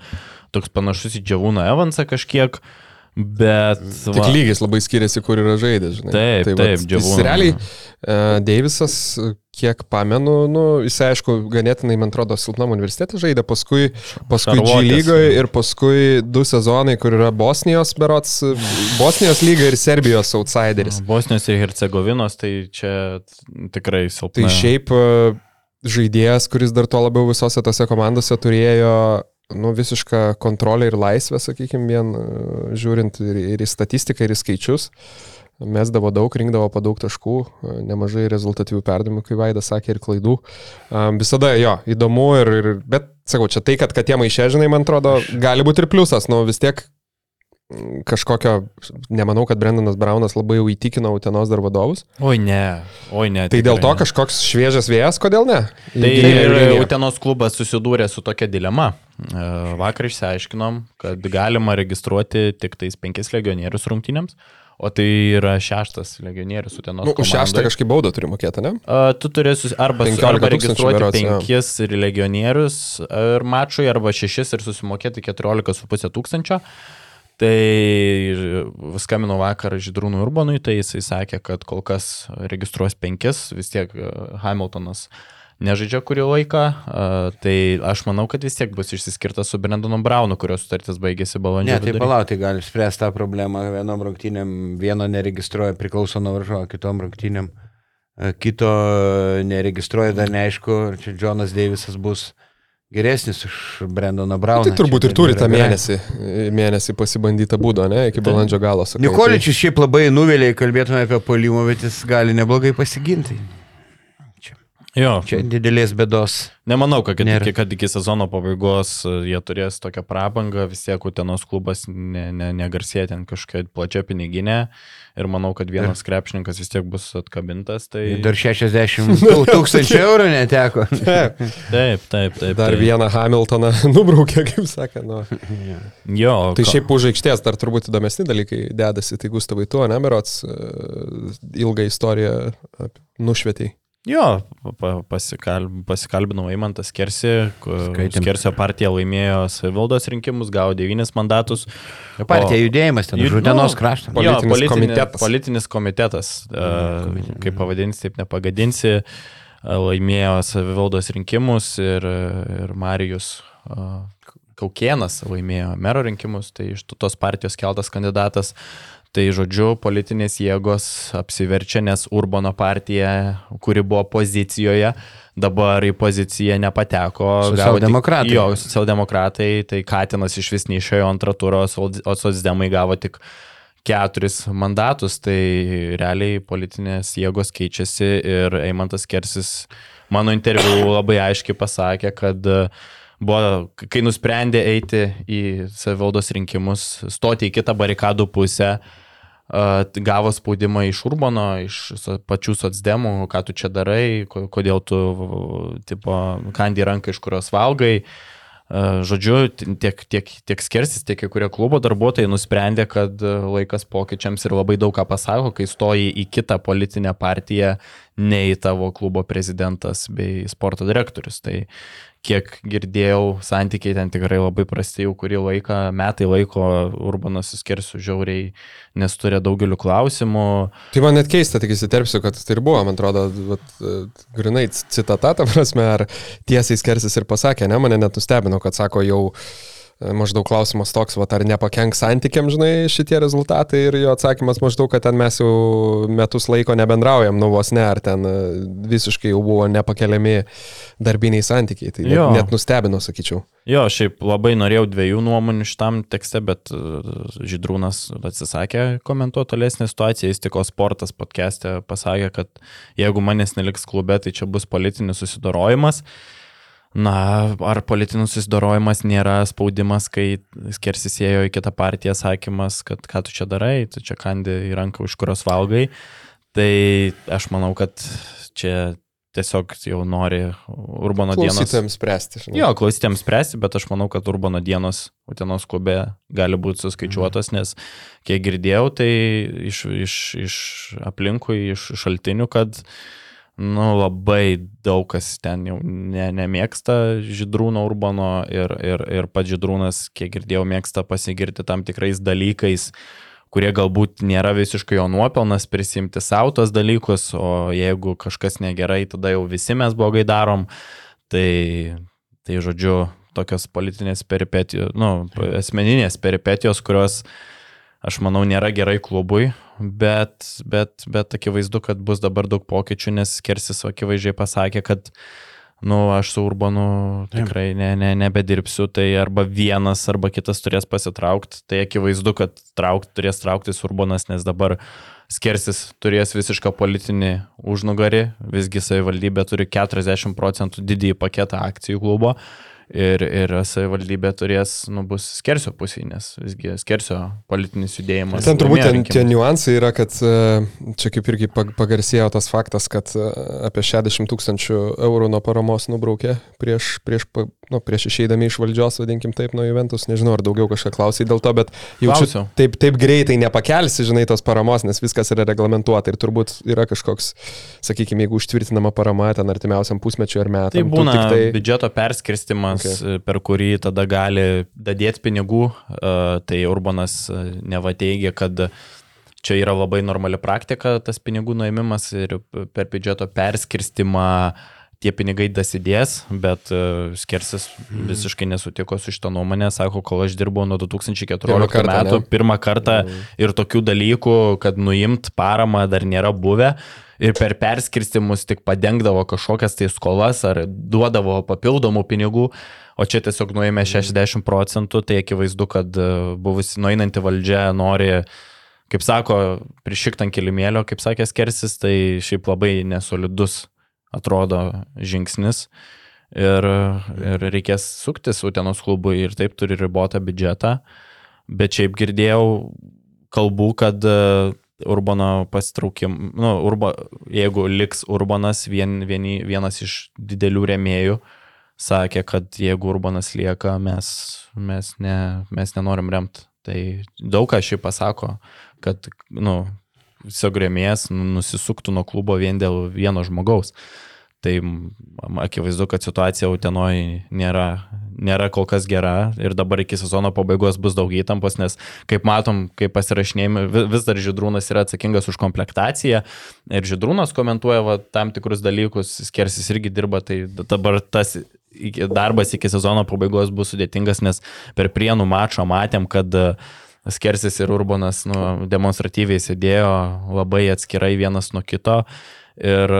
toks panašus į Džiavūną Evansą kažkiek, bet... Tik lygis labai skiriasi, kur yra žaidęs, žinai. Taip, tai taip, Džiavūno. Realiai, uh, Deivisas, kiek pamenu, nu, jis aišku, ganėtinai, man atrodo, silpnam universitete žaidė, paskui, paskui G lygoje ir paskui du sezonai, kur yra Bosnijos berots, Bosnijos lyga ir Serbijos outsideris. Bosnijos ir Hercegovinos, tai čia tikrai silpna. Tai šiaip e, žaidėjas, kuris dar tuo labiau visose tose komandose turėjo nu, visišką kontrolę ir laisvę, sakykime, vien e, žiūrint ir, ir į statistiką, ir į skaičius. Mesdavo daug, rinkdavo po daug taškų, e, nemažai rezultatyvių perdavimų, kaip Vaidas sakė, ir klaidų. Um, visada jo, įdomu, ir, ir, bet sakau, čia tai, kad, tie maišė, žinai, man atrodo, gali būti ir pliusas, nu vis tiek kažkokio, nemanau, kad Brendanas Braunas labai jau įtikino Utenos dar vadovus. Oi ne, oi ne. Tai dėl to ne. kažkoks šviežias vėjas, kodėl ne? Tai ir. Utenos klubas susidūrė su tokia dilema. E, Vakar išsiaiškinom, kad galima registruoti tik tais penkis legionierius rungtynėms, o tai yra šeštas legionierius Utenos. Nu, už šeštą kažkaip baudą turi mokėti, ne? A, Tu turi susi... arba, 15 arba registruoti berods, jo. penkis ir legionierius ir mačui, arba šešis ir susimokėti 14,5 tūkstančio. Tai skambino vakar Židrūnų Urbonui, tai jisai sakė, kad kol kas registruos penkis, vis tiek e, Hamiltonas nežaidžia kurį laiką, a, tai aš manau, kad vis tiek bus išsiskirtas su Brendonu Braunu, kurio sutartis baigėsi balandžio. Ne, tai vidury. palauk, tai gali spręsti tą problemą. Vienom rungtynėm vieno neregistruoja, priklauso nuo varžovo, kitom rungtynėm e, kito neregistruoja, dar neaišku, ar čia Jonas Deivisas bus geresnis už Brendoną Brauną. Tai turbūt ir turi tą mėnesį, mėnesį pasibandytą būdą, ne, iki balandžio galo. sakai. Nikoličius šiaip labai nuvėlė, kalbėtume apie polimą, bet jis gali neblogai pasiginti. Jo, Čia didelės bėdos. Nemanau, kad, Nėra. iki, kad iki sezono pabaigos e, jie turės tokią prabangą, vis tiek Utenos klubas ne, ne, negarsėja ten kažkokia plačia piniginė ir manau, kad vienas krepšininkas vis tiek bus atkabintas. Tai... Dar 60 tūkstančių eurų neteko. Taip, Taip, taip, taip. dar tai... vieną Hamiltoną nubraukė, kaip sakė. Nu. Jo, Tai šiaip už aikštės dar turbūt įdomesni dalykai dedasi, tai Gustavai tuo, ne, Berots, ilgą istoriją nušvietei. Jo, pa- pasikal, pasikalbinau Eimantas Kersi. Kersio partija laimėjo savivaldos rinkimus, gavo devynis mandatus. Partija judėjimas ten, Žudenos nu, kraštą. Politinis jo, politinis komitetas. Politinis komitetas. Uh, kaip pavadinsi, taip nepagadinsi. Uh, laimėjo savivaldos rinkimus ir, ir Marijus uh, Kaukienas laimėjo mero rinkimus, tai iš tos partijos keltas kandidatas. Tai žodžiu, politinės jėgos apsiverčia, nes Urbono partija, kuri buvo pozicijoje, dabar į poziciją nepateko. Socialdemokratai. Jo, socialdemokratai, tai Katinas iš vis neišėjo antrą turą, o socdemai gavo tik keturis mandatus, tai realiai politinės jėgos keičiasi ir Eimantas Kersis mano interviu labai aiškiai pasakė, kad e, buvo, kai nusprendė eiti į savivaldos rinkimus, stoti į kitą barikadų pusę, e, gavo spaudimą iš Urbono, iš pačių socdemų, ką tu čia darai, ko- kodėl tu, tipo, kandi ranką, iš kurios valgai. Žodžiu, tiek, tiek, tiek skersis, tiek kai kurie klubo darbuotojai nusprendė, kad laikas pokyčiams ir labai daug ką pasako, kai stoji į kitą politinę partiją, ne į tavo klubo prezidentas bei sporto direktorius. Tai kiek girdėjau, santykiai ten tikrai labai prasti jau kurį laiką, metai laiko Urbanas suskersiu žiauriai, nes turi daugeliu klausimų. Tai man net keista, tik įsiterpsiu, kad tai ir buvo, man atrodo, vat, e, grinai citata, ta prasme, ar tiesiai skersis ir pasakė, ne, mane net nustebino, kad sako jau Maždaug klausimas toks, va, ar nepakenks santykiam, žinai, šitie rezultatai ir jo atsakymas maždaug, kad ten mes jau metus laiko nebendraujam, nu vos ne, ar ten e, visiškai jau buvo nepakeliami darbiniai santykiai. Tai net, Jo. net nustebino, sakyčiau. Jo, šiaip labai norėjau dviejų nuomonių šitam tekste, bet e, Žydrūnas atsisakė komentuoti tolesnį situaciją. Jis tik sportas podcast'e pasakė, kad jeigu manęs neliks klube, tai čia bus politinis susidorojimas. Na, ar politinis susidorojimas nėra spaudimas, kai skersis ėjo į kitą partiją sakymas, kad ką tu čia darai, tu čia kandi į ranką, už kurios valgai. Tai aš manau, kad čia tiesiog jau nori Urbano dienos. Klausytėms spręsti, žinai. Jo, klausytėms spręsti, bet aš manau, kad Urbano dienos Utenos klube gali būti suskaičiuotos, nes kiek girdėjau, tai iš, iš, iš aplinkui, iš šaltinių, kad nu, labai daug kas ten jau ne, nemėgsta Židrūno Urbano ir, ir, ir pats Židrūnas, kiek girdėjau, mėgsta pasigirti tam tikrais dalykais, kurie galbūt nėra visiškai jo nuopelnas prisimti savo tos dalykus, o jeigu kažkas negerai, tada jau visi mes blogai darom. Tai, tai žodžiu, tokios politinės peripetijos, nu, asmeninės peripetijos, kurios, aš manau, nėra gerai klubui, bet, bet, bet akivaizdu, kad bus dabar daug pokyčių, nes Kersis akivaizdžiai pasakė, kad nu, aš su Urbanu tikrai ne, ne, nebedirbsiu, tai arba vienas, arba kitas turės pasitraukti. Tai akivaizdu, kad traukt, turės trauktis Urbanas, nes dabar Skersis turės visišką politinį užnugarį, visgi savivaldybė turi 40 procentų didįjį paketą akcijų klubo. Ir, ir savivaldybė turės, nu, bus skersio pusėje, nes visgi skersio politinis judėjimas. Ten turbūt ten, tie niuansai yra, kad e, čia kaip irgi pag- pagarsėjo tas faktas, kad e, apie 60 tūkstančių eurų nuo paramos nubraukė prieš, prieš, nu, prieš išeidami iš valdžios, vadinkim taip, nuo Juventus. Nežinau, ar daugiau kažką klausai dėl to, bet jaučiu, taip, taip greitai nepakelsi, žinai, tos paramos, nes viskas yra reglamentuota ir turbūt yra kažkoks, sakykime, jeigu užtvirtinama parama ten artimiausiam pusmečiui ar metam. Tai būna tai... biudžeto perskirstimas, Okay. okay. per kurį tada gali dadėti pinigų. e, Tai Urbanas e, neva teigia, kad čia yra labai normali praktika tas pinigų nuėmimas ir per biudžeto perskirstimą tie pinigai dasidės, bet uh, Skersis Mhm. visiškai nesutiko su šitą nuomonę, sako, kol aš dirbau nuo 2014 Pirmą kartą, metų, ne? pirmą kartą ir tokių dalykų, kad nuimt paramą dar nėra buvę. Ir per perskirstimus tik padengdavo kažkokias tai skolas ar duodavo papildomų pinigų, o čia tiesiog nuėmė 60 procentų, tai akivaizdu, kad e, buvusi nueinanti valdžia nori, kaip sako, prišikti ant kilimėlio, kaip sakė Skersis, tai šiaip labai nesolidus atrodo žingsnis. Ir, ir reikės suktis Utenos klubui ir taip turi ribotą biudžetą. Bet šiaip girdėjau kalbų, kad e, Urbano pasitraukim, nu, urba, jeigu liks Urbanas, vien, vieni, vienas iš didelių remėjų, sakė, kad jeigu Urbanas lieka, mes, mes, ne, mes nenorim remti. Tai daug ką šį pasako, kad, nu, tiesiog remėjas nusisuktų nuo klubo vien dėl vieno žmogaus. Tai akivaizdu, kad situacija Utenoj nėra, nėra kol kas gera ir dabar iki sezono pabaigos bus daug įtampos, nes kaip matom, kai pasirašinėjami, vi- vis dar Židrūnas yra atsakingas už komplektaciją ir Židrūnas komentuoja va, tam tikrus dalykus, Skersis irgi dirba, tai dabar tas darbas iki sezono pabaigos bus sudėtingas, nes per prienų mačą matėm, kad e, Skersis ir Urbanas nu, demonstratyviai sėdėjo labai atskirai vienas nuo kito. Ir,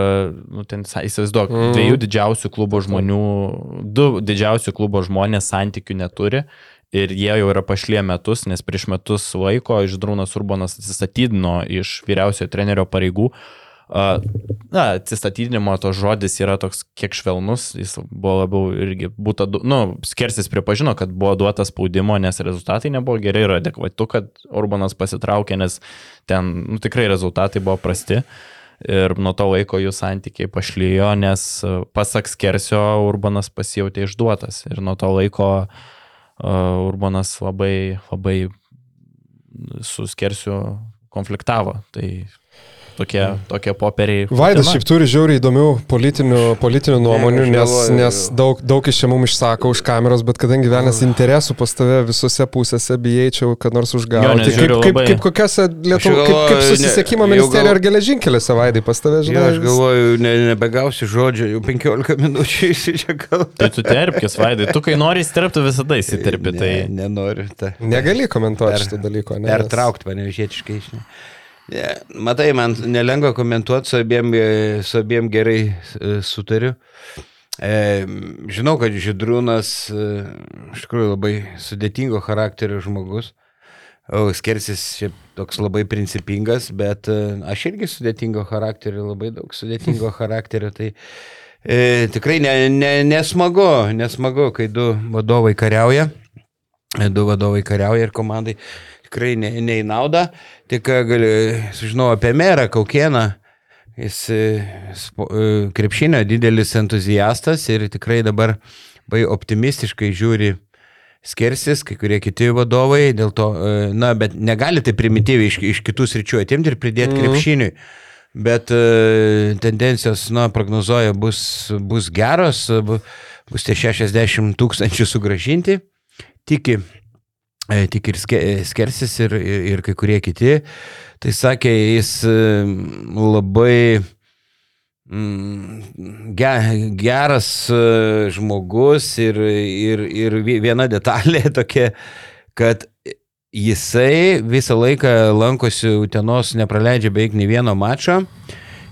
nu, ten, įsivaizduok, mm. dviejų didžiausių klubo žmonių, du didžiausių klubo žmonės santykių neturi. Ir jie jau yra pašlie metus, nes prieš metus laiko Židrūnas Urbanas atsistatydino iš vyriausiojo trenerio pareigų. A, Na, atsistatydinimo to žodis yra toks kiek švelnus, jis buvo labiau irgi būta, du- nu, skersis pripažino, kad buvo duotas spaudimo, nes rezultatai nebuvo geri ir adekvatu, kad Urbanas pasitraukė, nes ten nu, tikrai rezultatai buvo prasti. Ir nuo to laiko jų santykiai pašlyjo, nes e, pasak Skersio Urbanas pasijautė išduotas. Ir nuo to laiko uh, Urbanas labai, labai su Skersiu konfliktavo. Tai tokie, tokie popieriai. Vaidas šiaip turi žiauriai įdomių politinių, politinių nuomonių, aš nes, nes daug, daug iš čia mums išsako už kameros, bet kadangi vienas interesų pas tave visose pusėse bijaičiau, kad nors Jo, užgauti. nes Kaip, kaip, kaip kokiose Lietuvos, kaip, kaip susisiekimo ne- ministerija gal- ar geležinkeliuose, Vaidai, pas tave, Jo, žinai. aš galvoju, ne, nebegausiu žodžio, jau 15 minučių įsičiakau. Tai tu terpkis, Vaidai. Tu, kai nori įsiterpti, visada įsiterpi. Tai... Ne, nenoriu. Ta. Negali komentuoti šito dalyko, ne? Pertraukti mane žietiškai. Ne, matai, man nelengva komentuoti, su abiem, e, su abiem gerai e, sutariu. E, žinau, kad Židrūnas e, iš tikrųjų labai sudėtingo charakterio žmogus. O skersis šiaip toks labai principingas, bet aš irgi sudėtingo charakterio, labai daug sudėtingo charakterio. Tai e, tikrai ne, ne, nesmagu, nesmagu, kai du vadovai kariauja. Du vadovai kariauja ir komandai tikrai ne, ne į naudą. Tik e, gali, sužinau apie merą Kaukieną. Jis e, e, krepšinio didelis entuziastas ir tikrai dabar labai optimistiškai žiūri skersis, kai kurie kiti vadovai, dėl to, na, bet negali tai primityviai iš, iš kitų sričių atimti ir pridėti mm krepšiniui. Bet tendencijos, na, prognozuoja, bus, bus geros, bu- bus tie 60 tūkstančių sugražinti, tiki, e, tiki ir ske, skersis ir, ir, ir kai kurie kiti. Tai sakė, jis e, labai mm, ge, geras e, žmogus ir, ir, ir vi- viena detalė tokia, kad jisai visą laiką lankosi Utenos, nepraleidžia beveik nei vieno mačo.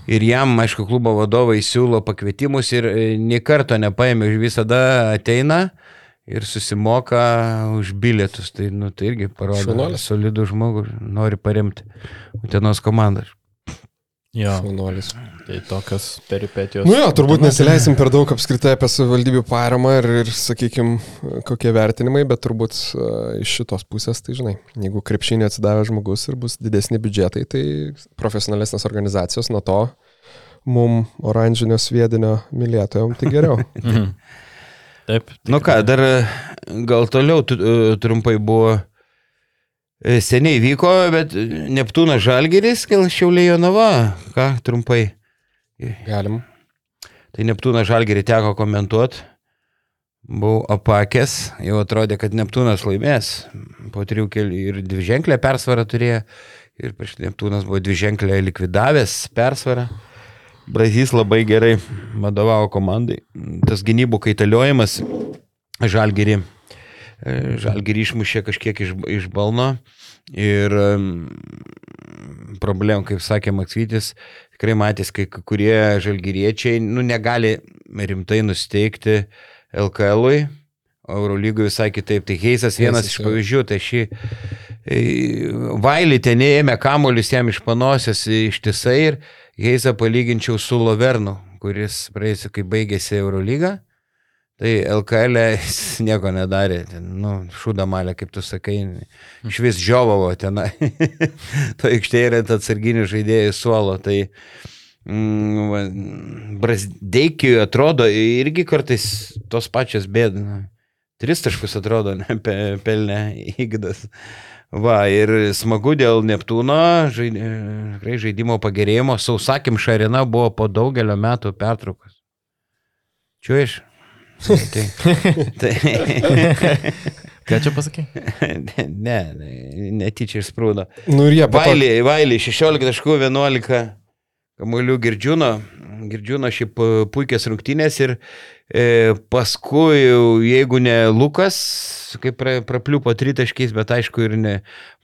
Ir jam, aišku, klubo vadovai siūlo pakvietimus ir e, nie karto nepaėmė, visada ateina ir susimoka už bilietus. Tai, nu, tai irgi parodo, Šaunuolis. solidų žmogų nori paremti Utenos komandą. Jo, Šaunuolis. tai tokios peripetijos. Nu jo, turbūt nesileisim per daug apskritai apie savivaldybių paramą ir, ir sakykime, kokie vertinimai, bet turbūt uh, iš šitos pusės, tai žinai, jeigu krepšinį atsidavė žmogus ir bus didesni biudžetai, tai profesionalesnės organizacijos nuo to mum oranžinio sviedinio mylėtojom tai geriau. Taip. Nu ką, dar e, gal toliau e, trumpai buvo. e, Seniai vyko, bet Neptūnas Žalgeris, gal Šiaulėjo Nava. Ką trumpai? Galim. Tai Neptūnas Žalgerį teko komentuoti. Buvau apakęs, jau atrodė, kad Neptūnas laimės. Po trijų kelių ir dviženklę persvarą turėjo. Ir prieš Neptūnas buvo dviženklę likvidavęs persvarą. Brazys labai gerai vadovavo komandai. Tas gynybų kaitaliojimas Žalgerį. Žalgerį išmušė kažkiek iš, iš balno. Ir mm, problemų, kaip sakė Maksytis, tikrai matys, kai kurie žalgyriečiai nu, negali rimtai nusteikti LKL-ui, o Eurolygui visai kitaip. Tai Heisas vienas Heisas, iš pavyzdžių, tai šį e, Vailį ten ėmė kamuolius jam iš panosės ištisai ir Heisą palyginčiau su Lovernu, kuris praėjusiu, kai baigėsi Eurolyga. Tai LKL jis nieko nedarė, ten, nu, šūdamalė, kaip tu sakai, iš vis žiovavo tenai. to aikštėje yra atsarginių žaidėjų suolo. Tai mm, va, Brasdeikiui atrodo irgi kartais tos pačios bėdas. Tris taškus atrodo, ne, pe, pelnė įgdas. Va, ir smagu dėl Neptūno, žaid, tikrai žaidimo pagerėjimo. Sausakim Šarina buvo po daugelio metų pertraukos. Čia iš. Tai, tai, Ką čia pasakai? ne, ne, netyčia išsprūdo. Nu ir jie po to- Vailį, Vailį, 16 taškų, 11 kamuolių girdžiūno. Girdžiūno šiaip e, puikias rungtynės ir e, paskui, jau, jeigu ne Lukas, kaip pra, prapliupo tritaškiais, bet aišku ir ne,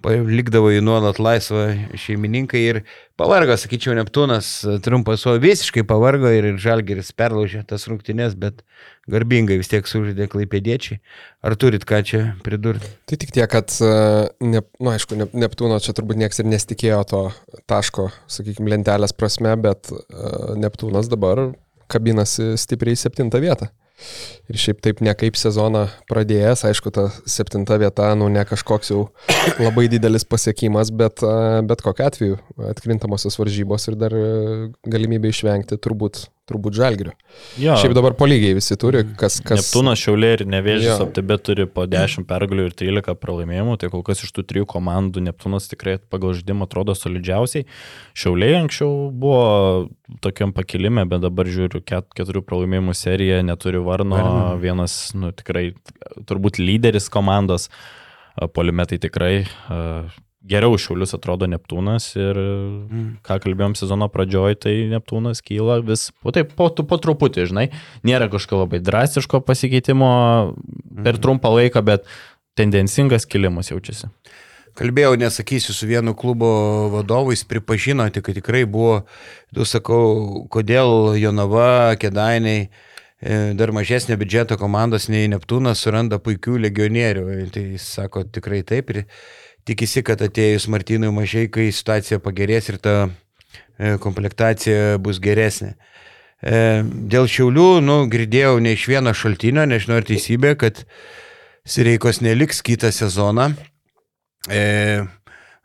likdavo į nuolat laisvą šeimininkai ir pavargo, sakyčiau, Neptūnas e, trumpas, o visiškai pavargo ir, ir Žalgeris perlaužė tas rungtynės, bet garbingai vis tiek sužaidė klaipėdiečiai. Ar turit ką čia pridurti? Tai tik tiek, kad, e, ne, nu, aišku, ne, Neptūno čia turbūt niekas ir nesitikėjo to taško, sakykime, lentelės prasme, bet uh, Neptūnas dabar kabinasi stipriai į septintą vietą. Ir šiaip taip ne kaip sezoną pradėjęs, aišku, ta septinta vieta, nu ne kažkoks jau labai didelis pasiekimas, bet bet kokiu atveju atkrintamosios varžybos ir dar uh, galimybė išvengti turbūt turbūt žalgiriu. Jo. Šiaip dabar po lygiai visi turi, kas... kas... Neptūnas, Šiaulė ir Nevėžys Jo. Optibė turi po 10 pergalių ir 13 pralaimėjimų, tai kol kas iš tų trijų komandų Neptūnas tikrai pagal žaidimą atrodo solidžiausiai. Šiaulė anksčiau buvo tokiam pakilime, bet dabar žiūriu ket, keturių pralaimėjimų seriją, neturi Varno, Varno. vienas, nu tikrai, turbūt lyderis komandos, polimetai tikrai. a, Geriau už Šiaulius atrodo Neptūnas ir ką kalbėjom sezono pradžioj, tai Neptūnas kyla vis, po, taip, po, po truputį, žinai, nėra kažkokio labai drastiško pasikeitimo per trumpą laiką, bet tendencingas kilimas jaučiasi. Kalbėjau, nesakysiu, su vienu klubo vadovu, jis pripažino, kad tikrai buvo, tu sakau, kodėl Jonava, Kedainiai, dar mažesnė biudžeto komandos nei Neptūnas suranda puikių legionierių. Tai jis sako tikrai taip ir tikisi, kad atėjus Martynui mažai, kai situacija pagerės ir ta e, komplektacija bus geresnė. E, Dėl Šiaulių, nu, girdėjau ne iš vieno šaltinio, nežinau ar teisybė, kad Sireikos neliks kitą sezoną. E,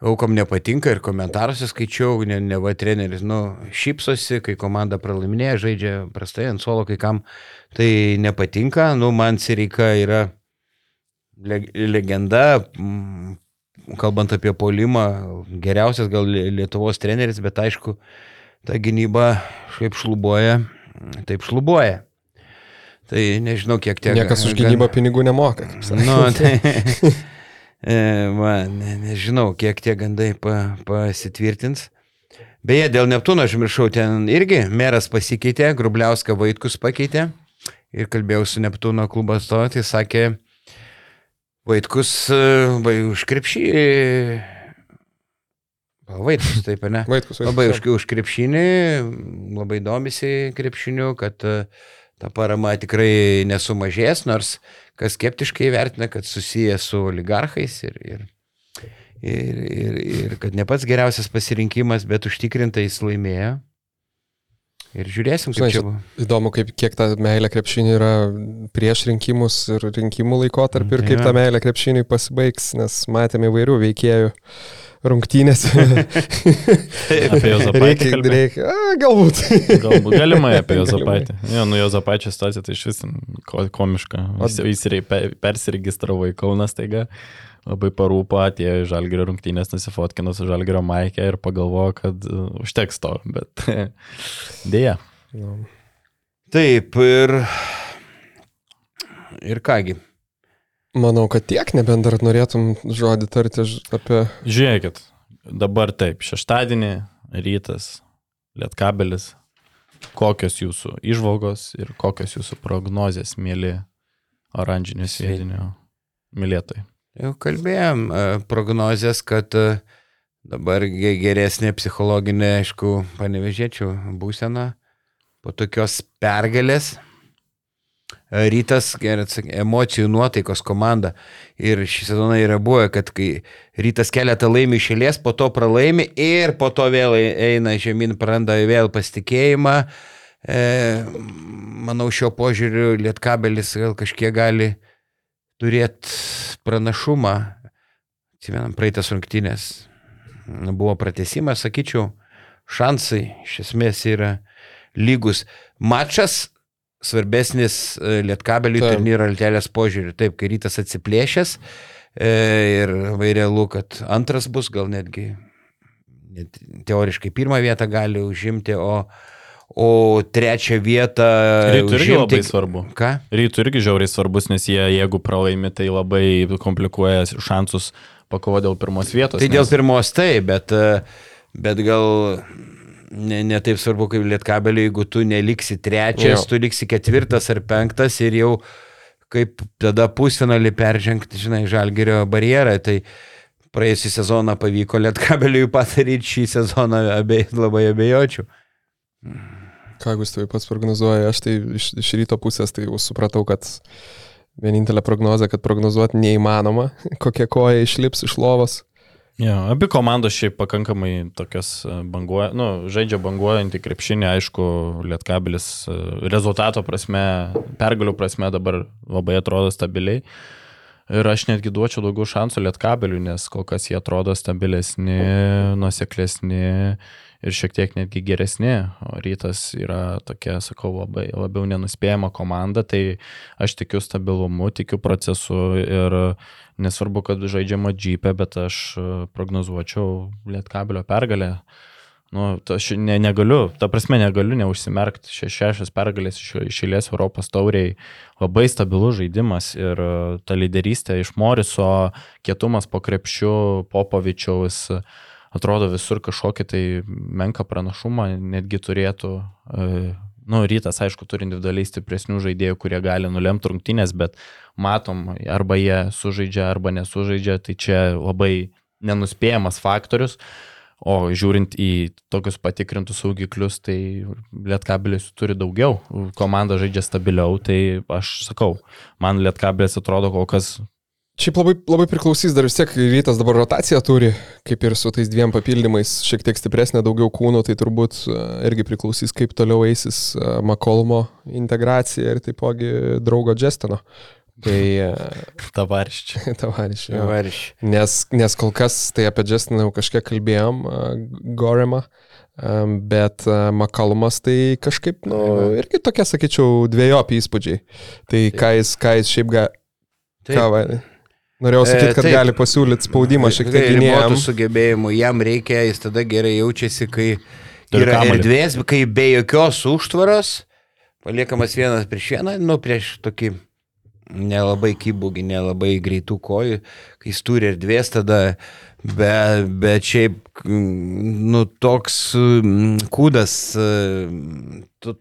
Aukom nepatinka ir komentaruose skaičiau, ne, ne va treneris, nu, šypsosi, kai komanda pralaiminėja, žaidžia prastai ant suolo, kai kam tai nepatinka. Nu, man Sireika yra le, legenda, mm, kalbant apie polimą, geriausias gal Lie- Lietuvos treneris, bet aišku, ta gynyba šiaip šlubuoja, taip šlubuoja. Tai nežinau, kiek tiek. Niekas už gynybą pinigų nemoka. Nu, tai, e, va, ne, nežinau, kiek tie gandai pa, pasitvirtins. Beje, dėl Neptūno aš miršau, ten irgi meras pasikeitė, Grubliauską Vaitkus pakeitė ir kalbėjau su Neptūno klubo atstovu, tai sakė, Vaitkus e, vai, už krepšį. Vaitkus, taip, ne? Vaitkus, Vaitkus. Labai už, už krepšinį, labai domisi krepšiniu, kad e, ta parama tikrai nesumažės, nors kas skeptiškai vertina, kad susijęs su oligarchais ir, ir, ir, ir, ir kad ne pats geriausias pasirinkimas, bet užtikrintai jis laimėjo. Ir žiūrėsim, kaip Žinai, čia buvo. Įdomu, kaip, kiek ta meilė krepšiniui yra prieš rinkimus ir rinkimų laikotarpį ir kaip ta meilė krepšiniui pasibaigs, nes matėme įvairių veikėjų rungtynės. Apie Jozapaitį reikia, reikia, a, galbūt. Galbūt galimai apie. Jozapaitį. Jo, nu Jozapaičio situacija tai iš vis komiška. Jis, persiregistravo į Kaunas taiga, labai parūpo, atėjo į Žalgirio rungtynės, nusifotkino su Žalgirio Maikė ir pagalvojo, kad uh, užteks to, bet dėja. Nu, Taip, ir. Ir kągi. Manau, kad tiek, nebent dar norėtum žodį tarti apie... Žiūrėkit, dabar taip, šeštadienį, rytas, lietkabelis, kokios jūsų išvalgos ir kokios jūsų prognozės, mėly oranžinio sėdinio mylėtojai. Jau kalbėjom e, prognozes, kad e, dabar ge- geresnė psichologinė, aišku, panevežėčių būsena po tokios pergalės. E, Rytas, emocijų nuotaikos komanda. Ir šį sezoną yra buvę, kad kai rytas keletą laimi išėlės, po to pralaimi ir po to vėl ei- eina žemyn, praranda vėl pasitikėjimą. E, manau, šio požiūriu Lietkabelis gal kažkiek gali turėti pranašumą. Atsimenam, praeitas rungtynės buvo pratesimas, sakyčiau, šansai iš esmės yra lygus. Mačas svarbesnis e, Lietkabeliui Taip. turnyro altelės požiūriu. Taip, kai rytas atsiplėšęs e, ir labai realu, kad antras bus, gal netgi net teoriškai pirmą vietą gali užimti, o, o trečią vietą Rytų irgi labai užimti. svarbu. Ką? Rytų irgi žiauriai svarbus, nes jie, jeigu pralaimi, tai labai komplikuoja šansus pakovo dėl pirmos vietos. Tai dėl nes- pirmos tai, bet, e, bet gal ne, ne taip svarbu kaip lietkabeliui, jeigu tu neliksi trečias, Jo. tu liksi ketvirtas ar penktas ir jau kaip tada pusfinalį peržengti, žinai, žalgerio barjerą. Tai praėjusią sezoną pavyko lietkabeliui padaryti, šį sezoną abie, labai abejočiau. Ką Gustai pats prognozuoja, aš tai iš, iš ryto pusės tai jau supratau, kad vienintelė prognozė, kad prognozuoti neįmanoma, kokie koja išlips iš lovos. Jo, abi komandos šiaip pakankamai tokias e, banguoja, nu, žaidžia banguojantį krepšinį, aišku, Lietkabelis e, rezultato prasme, pergalių prasme dabar labai atrodo stabiliai. Ir aš netgi duočiau daugiau šansų Lietkabeliui, nes kol kas jie atrodo stabilesni, nuseklesni ir šiek tiek netgi geresni, o rytas yra tokia, sakau, labai, labiau nenuspėjama komanda, tai aš tikiu stabilumu, tikiu procesu ir nesvarbu, kad žaidžiama džypė, bet aš e, prognozuočiau Lietkabelio pergalę. Nu, aš ne, negaliu, ta prasme negaliu neužsimerkti. Še, šešias pergalės iš iš eilės Europos tauriai. Labai stabilus žaidimas ir e, ta lyderystė iš Moriso, kietumas po krepšiu, Popovičiaus, atrodo visur kažkokį tai menką pranašumą netgi turėtų. e, Nu, rytas, aišku, turi individualiai stipresnių žaidėjų, kurie gali nulemti rungtynės, bet matom, arba jie sužaidžia, arba nesužaidžia, tai čia labai nenuspėjamas faktorius. O žiūrint į tokius patikrintus saugiklius, tai Lietkabelis turi daugiau, komanda žaidžia stabiliau, tai aš sakau, man Lietkabelis atrodo kol kas Šiaip labai, labai priklausys dar vis tiek, rytas dabar rotaciją turi, kaip ir su tais dviem papildymais, šiek tiek stipresnė, daugiau kūnų, tai turbūt e, irgi priklausys, kaip toliau eisis e, Makolmo integracija ir taipogi draugo Jestino. Tai e, tavarščiai. tavarišė. Varš. Nes, nes kol kas tai apie Justiną jau kažkiek kalbėjom, Goremą, bet Makalmas tai kažkaip, nu, irgi tokie, sakyčiau, dviejopi įspūdžiai. Tai ką jis, ką jis šiaip gali... Taip. Ką, va, norėjau E, sakyti, kad taip. gali pasiūlyti spaudimą šiek tiek ribotų gynėjams. sugebėjimų, jam reikia, jis tada gerai jaučiasi, kai Turi yra kamuolį. erdvės, kai be jokios užtvaros, paliekamas vienas prieš vieną, nu prieš tokį nelabai kybūgį, nelabai greitų kojų, kai jis turi erdvės, tada, bet, bet šiaip, nu, toks kūdas,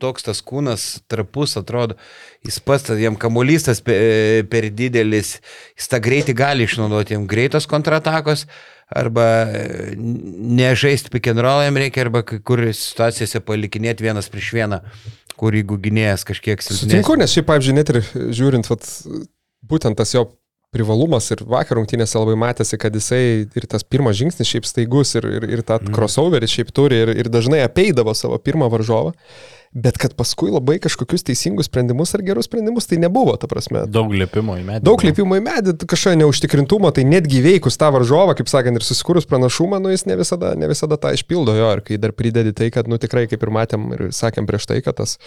toks tas kūnas trapus atrodo, jis pats, jam kamuolys tas pe- per didelis, jis tą greitį gali išnaudoti, jam greitos kontratakos. Arba nežaisti pick and roll jam reikia, arba kai kur situacijose palikinėti vienas prieš vieną, kur jeigu gynėjas kažkiek silpnesnis. Sutinku, nes šiaip, pavyzdžiui, net ir žiūrint, vat, būtent tas jo privalumas ir vakar rungtynėse labai matėsi, kad jisai ir tas pirmas žingsnis šiaip staigus ir, ir, ir tą crossoverį šiaip turi ir, ir dažnai apeidavo savo pirmą varžovą, bet kad paskui labai kažkokius teisingus sprendimus ar gerus sprendimus tai nebuvo, ta prasme. Daug lipimo į medį. Daug lipimų į medį, kažkokio neužtikrintumo, tai netgi veikus tą varžovą, kaip sakant, ir susikūrus pranašumą, nu jis ne visada, ne visada tą išpildo jo. Ir kai dar pridedi tai, kad, nu tikrai, kaip ir matėm ir sakėm prieš tai, kad tas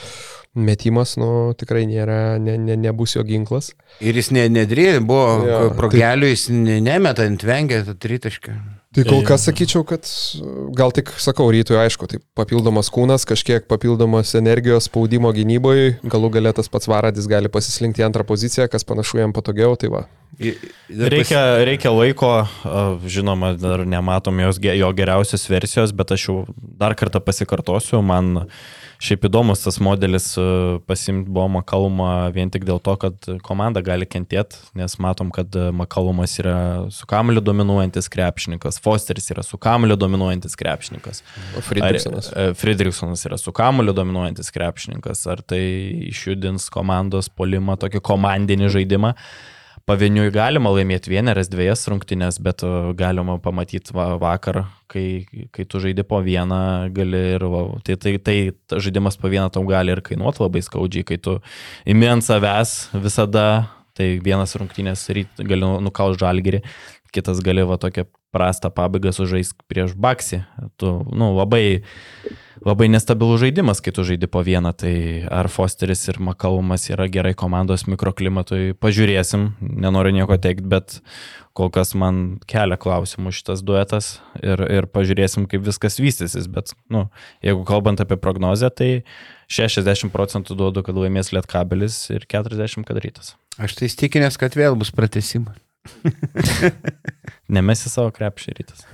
metimas, nu tikrai nėra, ne, ne, nebus jo ginklas. Ir jis ne, nedrė, buvo ja, progelių, jis ne- nemeta ant vengia, tą tritašką. Tai kol kas sakyčiau, kad gal tik sakau, rytui aišku, tai papildomas kūnas, kažkiek papildomos energijos spaudimo gynyboje, galų galę tas pats varadis gali pasislinkti į antrą poziciją, kas panašu jam patogiau, tai va. Reikia, reikia laiko, a, žinoma, dar nematom jos, jo geriausios versijos, bet aš jau dar kartą pasikartosiu, man šiaip įdomus tas modelis pasimti buvo Makalumą vien tik dėl to, kad komanda gali kentėti, nes matom, kad Makalumas yra su kamliu dominuojantis krepšininkas, Fosteris yra su kamliu dominuojantis krepšininkas. Friedrichsonas. Ar, e, Friedrichsonas yra su kamuliu dominuojantis krepšininkas. Ar tai išjudins komandos polimą, tokį komandinį žaidimą? Pavieniui galima laimėti vieneras, dviejas rungtynės, bet e, galima pamatyti va, vakar, kai, kai tu žaidži po vieną, gali ir va, tai, tai, tai ta žaidimas po vieną tau gali ir kainuoti labai skaudžiai, kai tu imi ant savęs visada, tai vienas rungtynės ryt gali nukauti žalgerį, kitas gali va tokią prastą pabaigą sužaisti prieš baksį. Tu, nu, labai, labai nestabilus žaidimas, kai tu žaidi po vieną, tai ar Fosteris ir Makalumas yra gerai komandos mikroklimatui, pažiūrėsim, nenoriu nieko teikti, bet kol kas man kelia klausimų šitas duetas ir, ir pažiūrėsim, kaip viskas vystysis, bet, nu, jeigu kalbant apie prognozę, tai 60 procentų duodu, kad laimės Lietkabelis ir 40 kad rytas. Aš tai įstikinęs, kad vėl bus pratesimas. Nemesi savo krepšį rytas.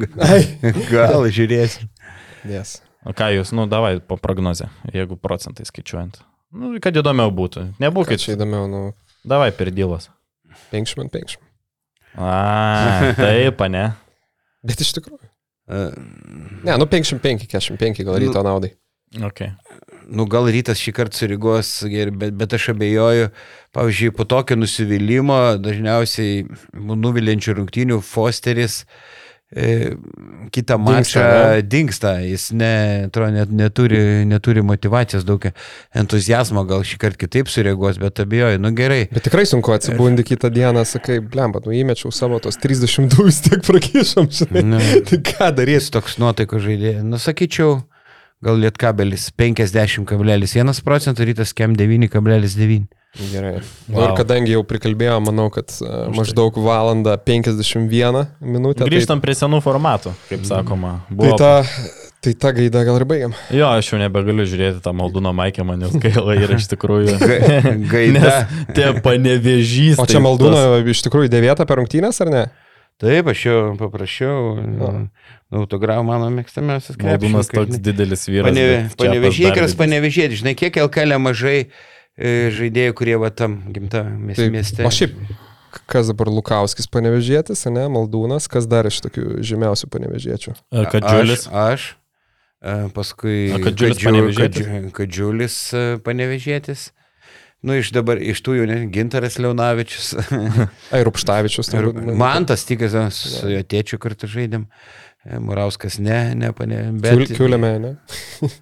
Gal žiūrėsim. Yes. O ką jūs, nu, davai po prognozę, jeigu procentai skaičiuojant. Nu, kad įdomiau būtų. Kad Nebūkit čia įdomiau, nu, Davai per dylas. 50 ant 50. A, taip, ne. Bet iš tikrųjų. E, Ne, nu 55, 45 gal ryto naudai. Okay. Nu, gal rytas šį kartą surigos, bet, bet aš abejoju, pavyzdžiui, po tokio nusivylimų, dažniausiai nuvilinčių rungtynių Fosteris e, kitą Dingsta, mačą ne? dinksta, jis ne, atrodo, net, neturi, neturi motivacijos, daug entuzijazmo, gal šį kartą kitaip sureaguos, bet abejoju, nu gerai. Bet tikrai sunku atsibundi kitą dieną, sakai, blemba, nu įmečiau savo tos 30 vis tiek prakyšom, žinai. Nu. tai ką darys? Jis toks nuotaiko žaidėjas. Nu, sakyčiau, gal lietkabelis 50,1 procentų, rytas kem 9,9. Gerai. Wow. Wow. Ir kadangi jau prikalbėjau, manau, kad uh, maždaug valandą 51 minutę. Grįžtam prie senų formatų, kaip sakoma. Tai, Buvo... tai, ta, tai ta gaida gal ir baigiam. Jo, aš jau nebegaliu žiūrėti tą maldūną Maikę, man jau gaila ir iš tikrųjų. Gaida. Nes tie panevežys. O čia Maldūno iš tikrųjų devėta per rungtynės, ar ne? Taip, aš jau paprašiau, nu, autografą mano mėgstamiausias Maldūnas toks didelis vyras. dar Panevežėkras, panevežėti, žinai, kiek LKL mažai e, žaidėjų, kurie va tam gimta mies- Tai, mieste. o šiaip, kas dabar Lukauskis panevežėtis, ne, Maldūnas, kas dar iš tokių žymiausių panevežėčių? A, Kadžiulis. Aš, aš e, paskui Kadžiulis? Kadžiu- Kadžiulis e, panevežėtis. Nu, iš dabar, iš tų jau, ne, Gintaras Leonavičius. Ai, Rupštavičius. Ir turbūt, ne? man tas tikas, su jo tėčiu kartu žaidėm. E, Murauskas ne, ne, pane, Kiul, bet. kiulėme, ne?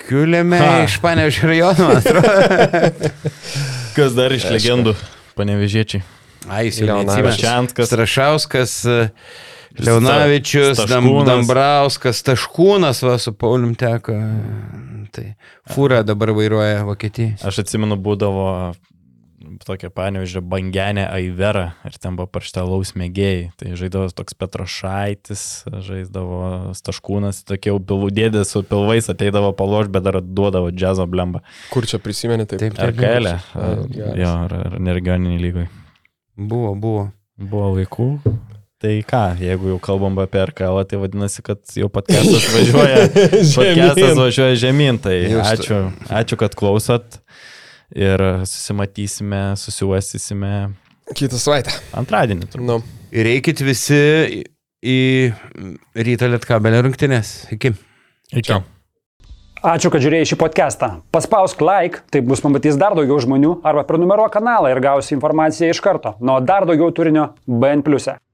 Kiulėme Ha. iš Panevežio rajono, atrodo. Kas dar iš legendų? Panevežiečiai. Ai, jis jau neatsimena. Strašauskas, e, Leonavičius, Dam, Staškūnas. Dambrauskas, Taškūnas, va, su Paulium teko. Tai fūra dabar vairuoja Vokietijai. Aš atsimenu, būdavo tokia panevežė bangenė Aivera ir ten buvo parštelaus mėgėjai. Tai žaidavo toks Petrošaitis, žaisdavo Staškūnas, tokie pilvų dėdė su pilvais ateidavo paloš, bet dar duodavo džiazo blemba. Kur čia prisimeni taip? Taip, Ar kelė? Geras. Jo, ar, ar neregioniniai lygai. Buvo, buvo. Buvo laikų. Tai ką, jeigu jau kalbam apie RKL, tai vadinasi, kad jau podcastas važiuoja, podcastas važiuoja žemyn. Tai ačiū, ačiū, kad klausot ir susimatysime, susiuosysime Kitą savaitę. antradienį. Nu, Ir eikit visi į- ryto lietkabelio rungtynės. Iki. Iki. Ačiū, kad žiūrėjai šį podcastą. Paspausk like, tai bus pamatys dar daugiau žmonių, arba prenumeruok kanalą ir gausi informaciją iš karto. Nuo dar daugiau turinio BN ⁇. e.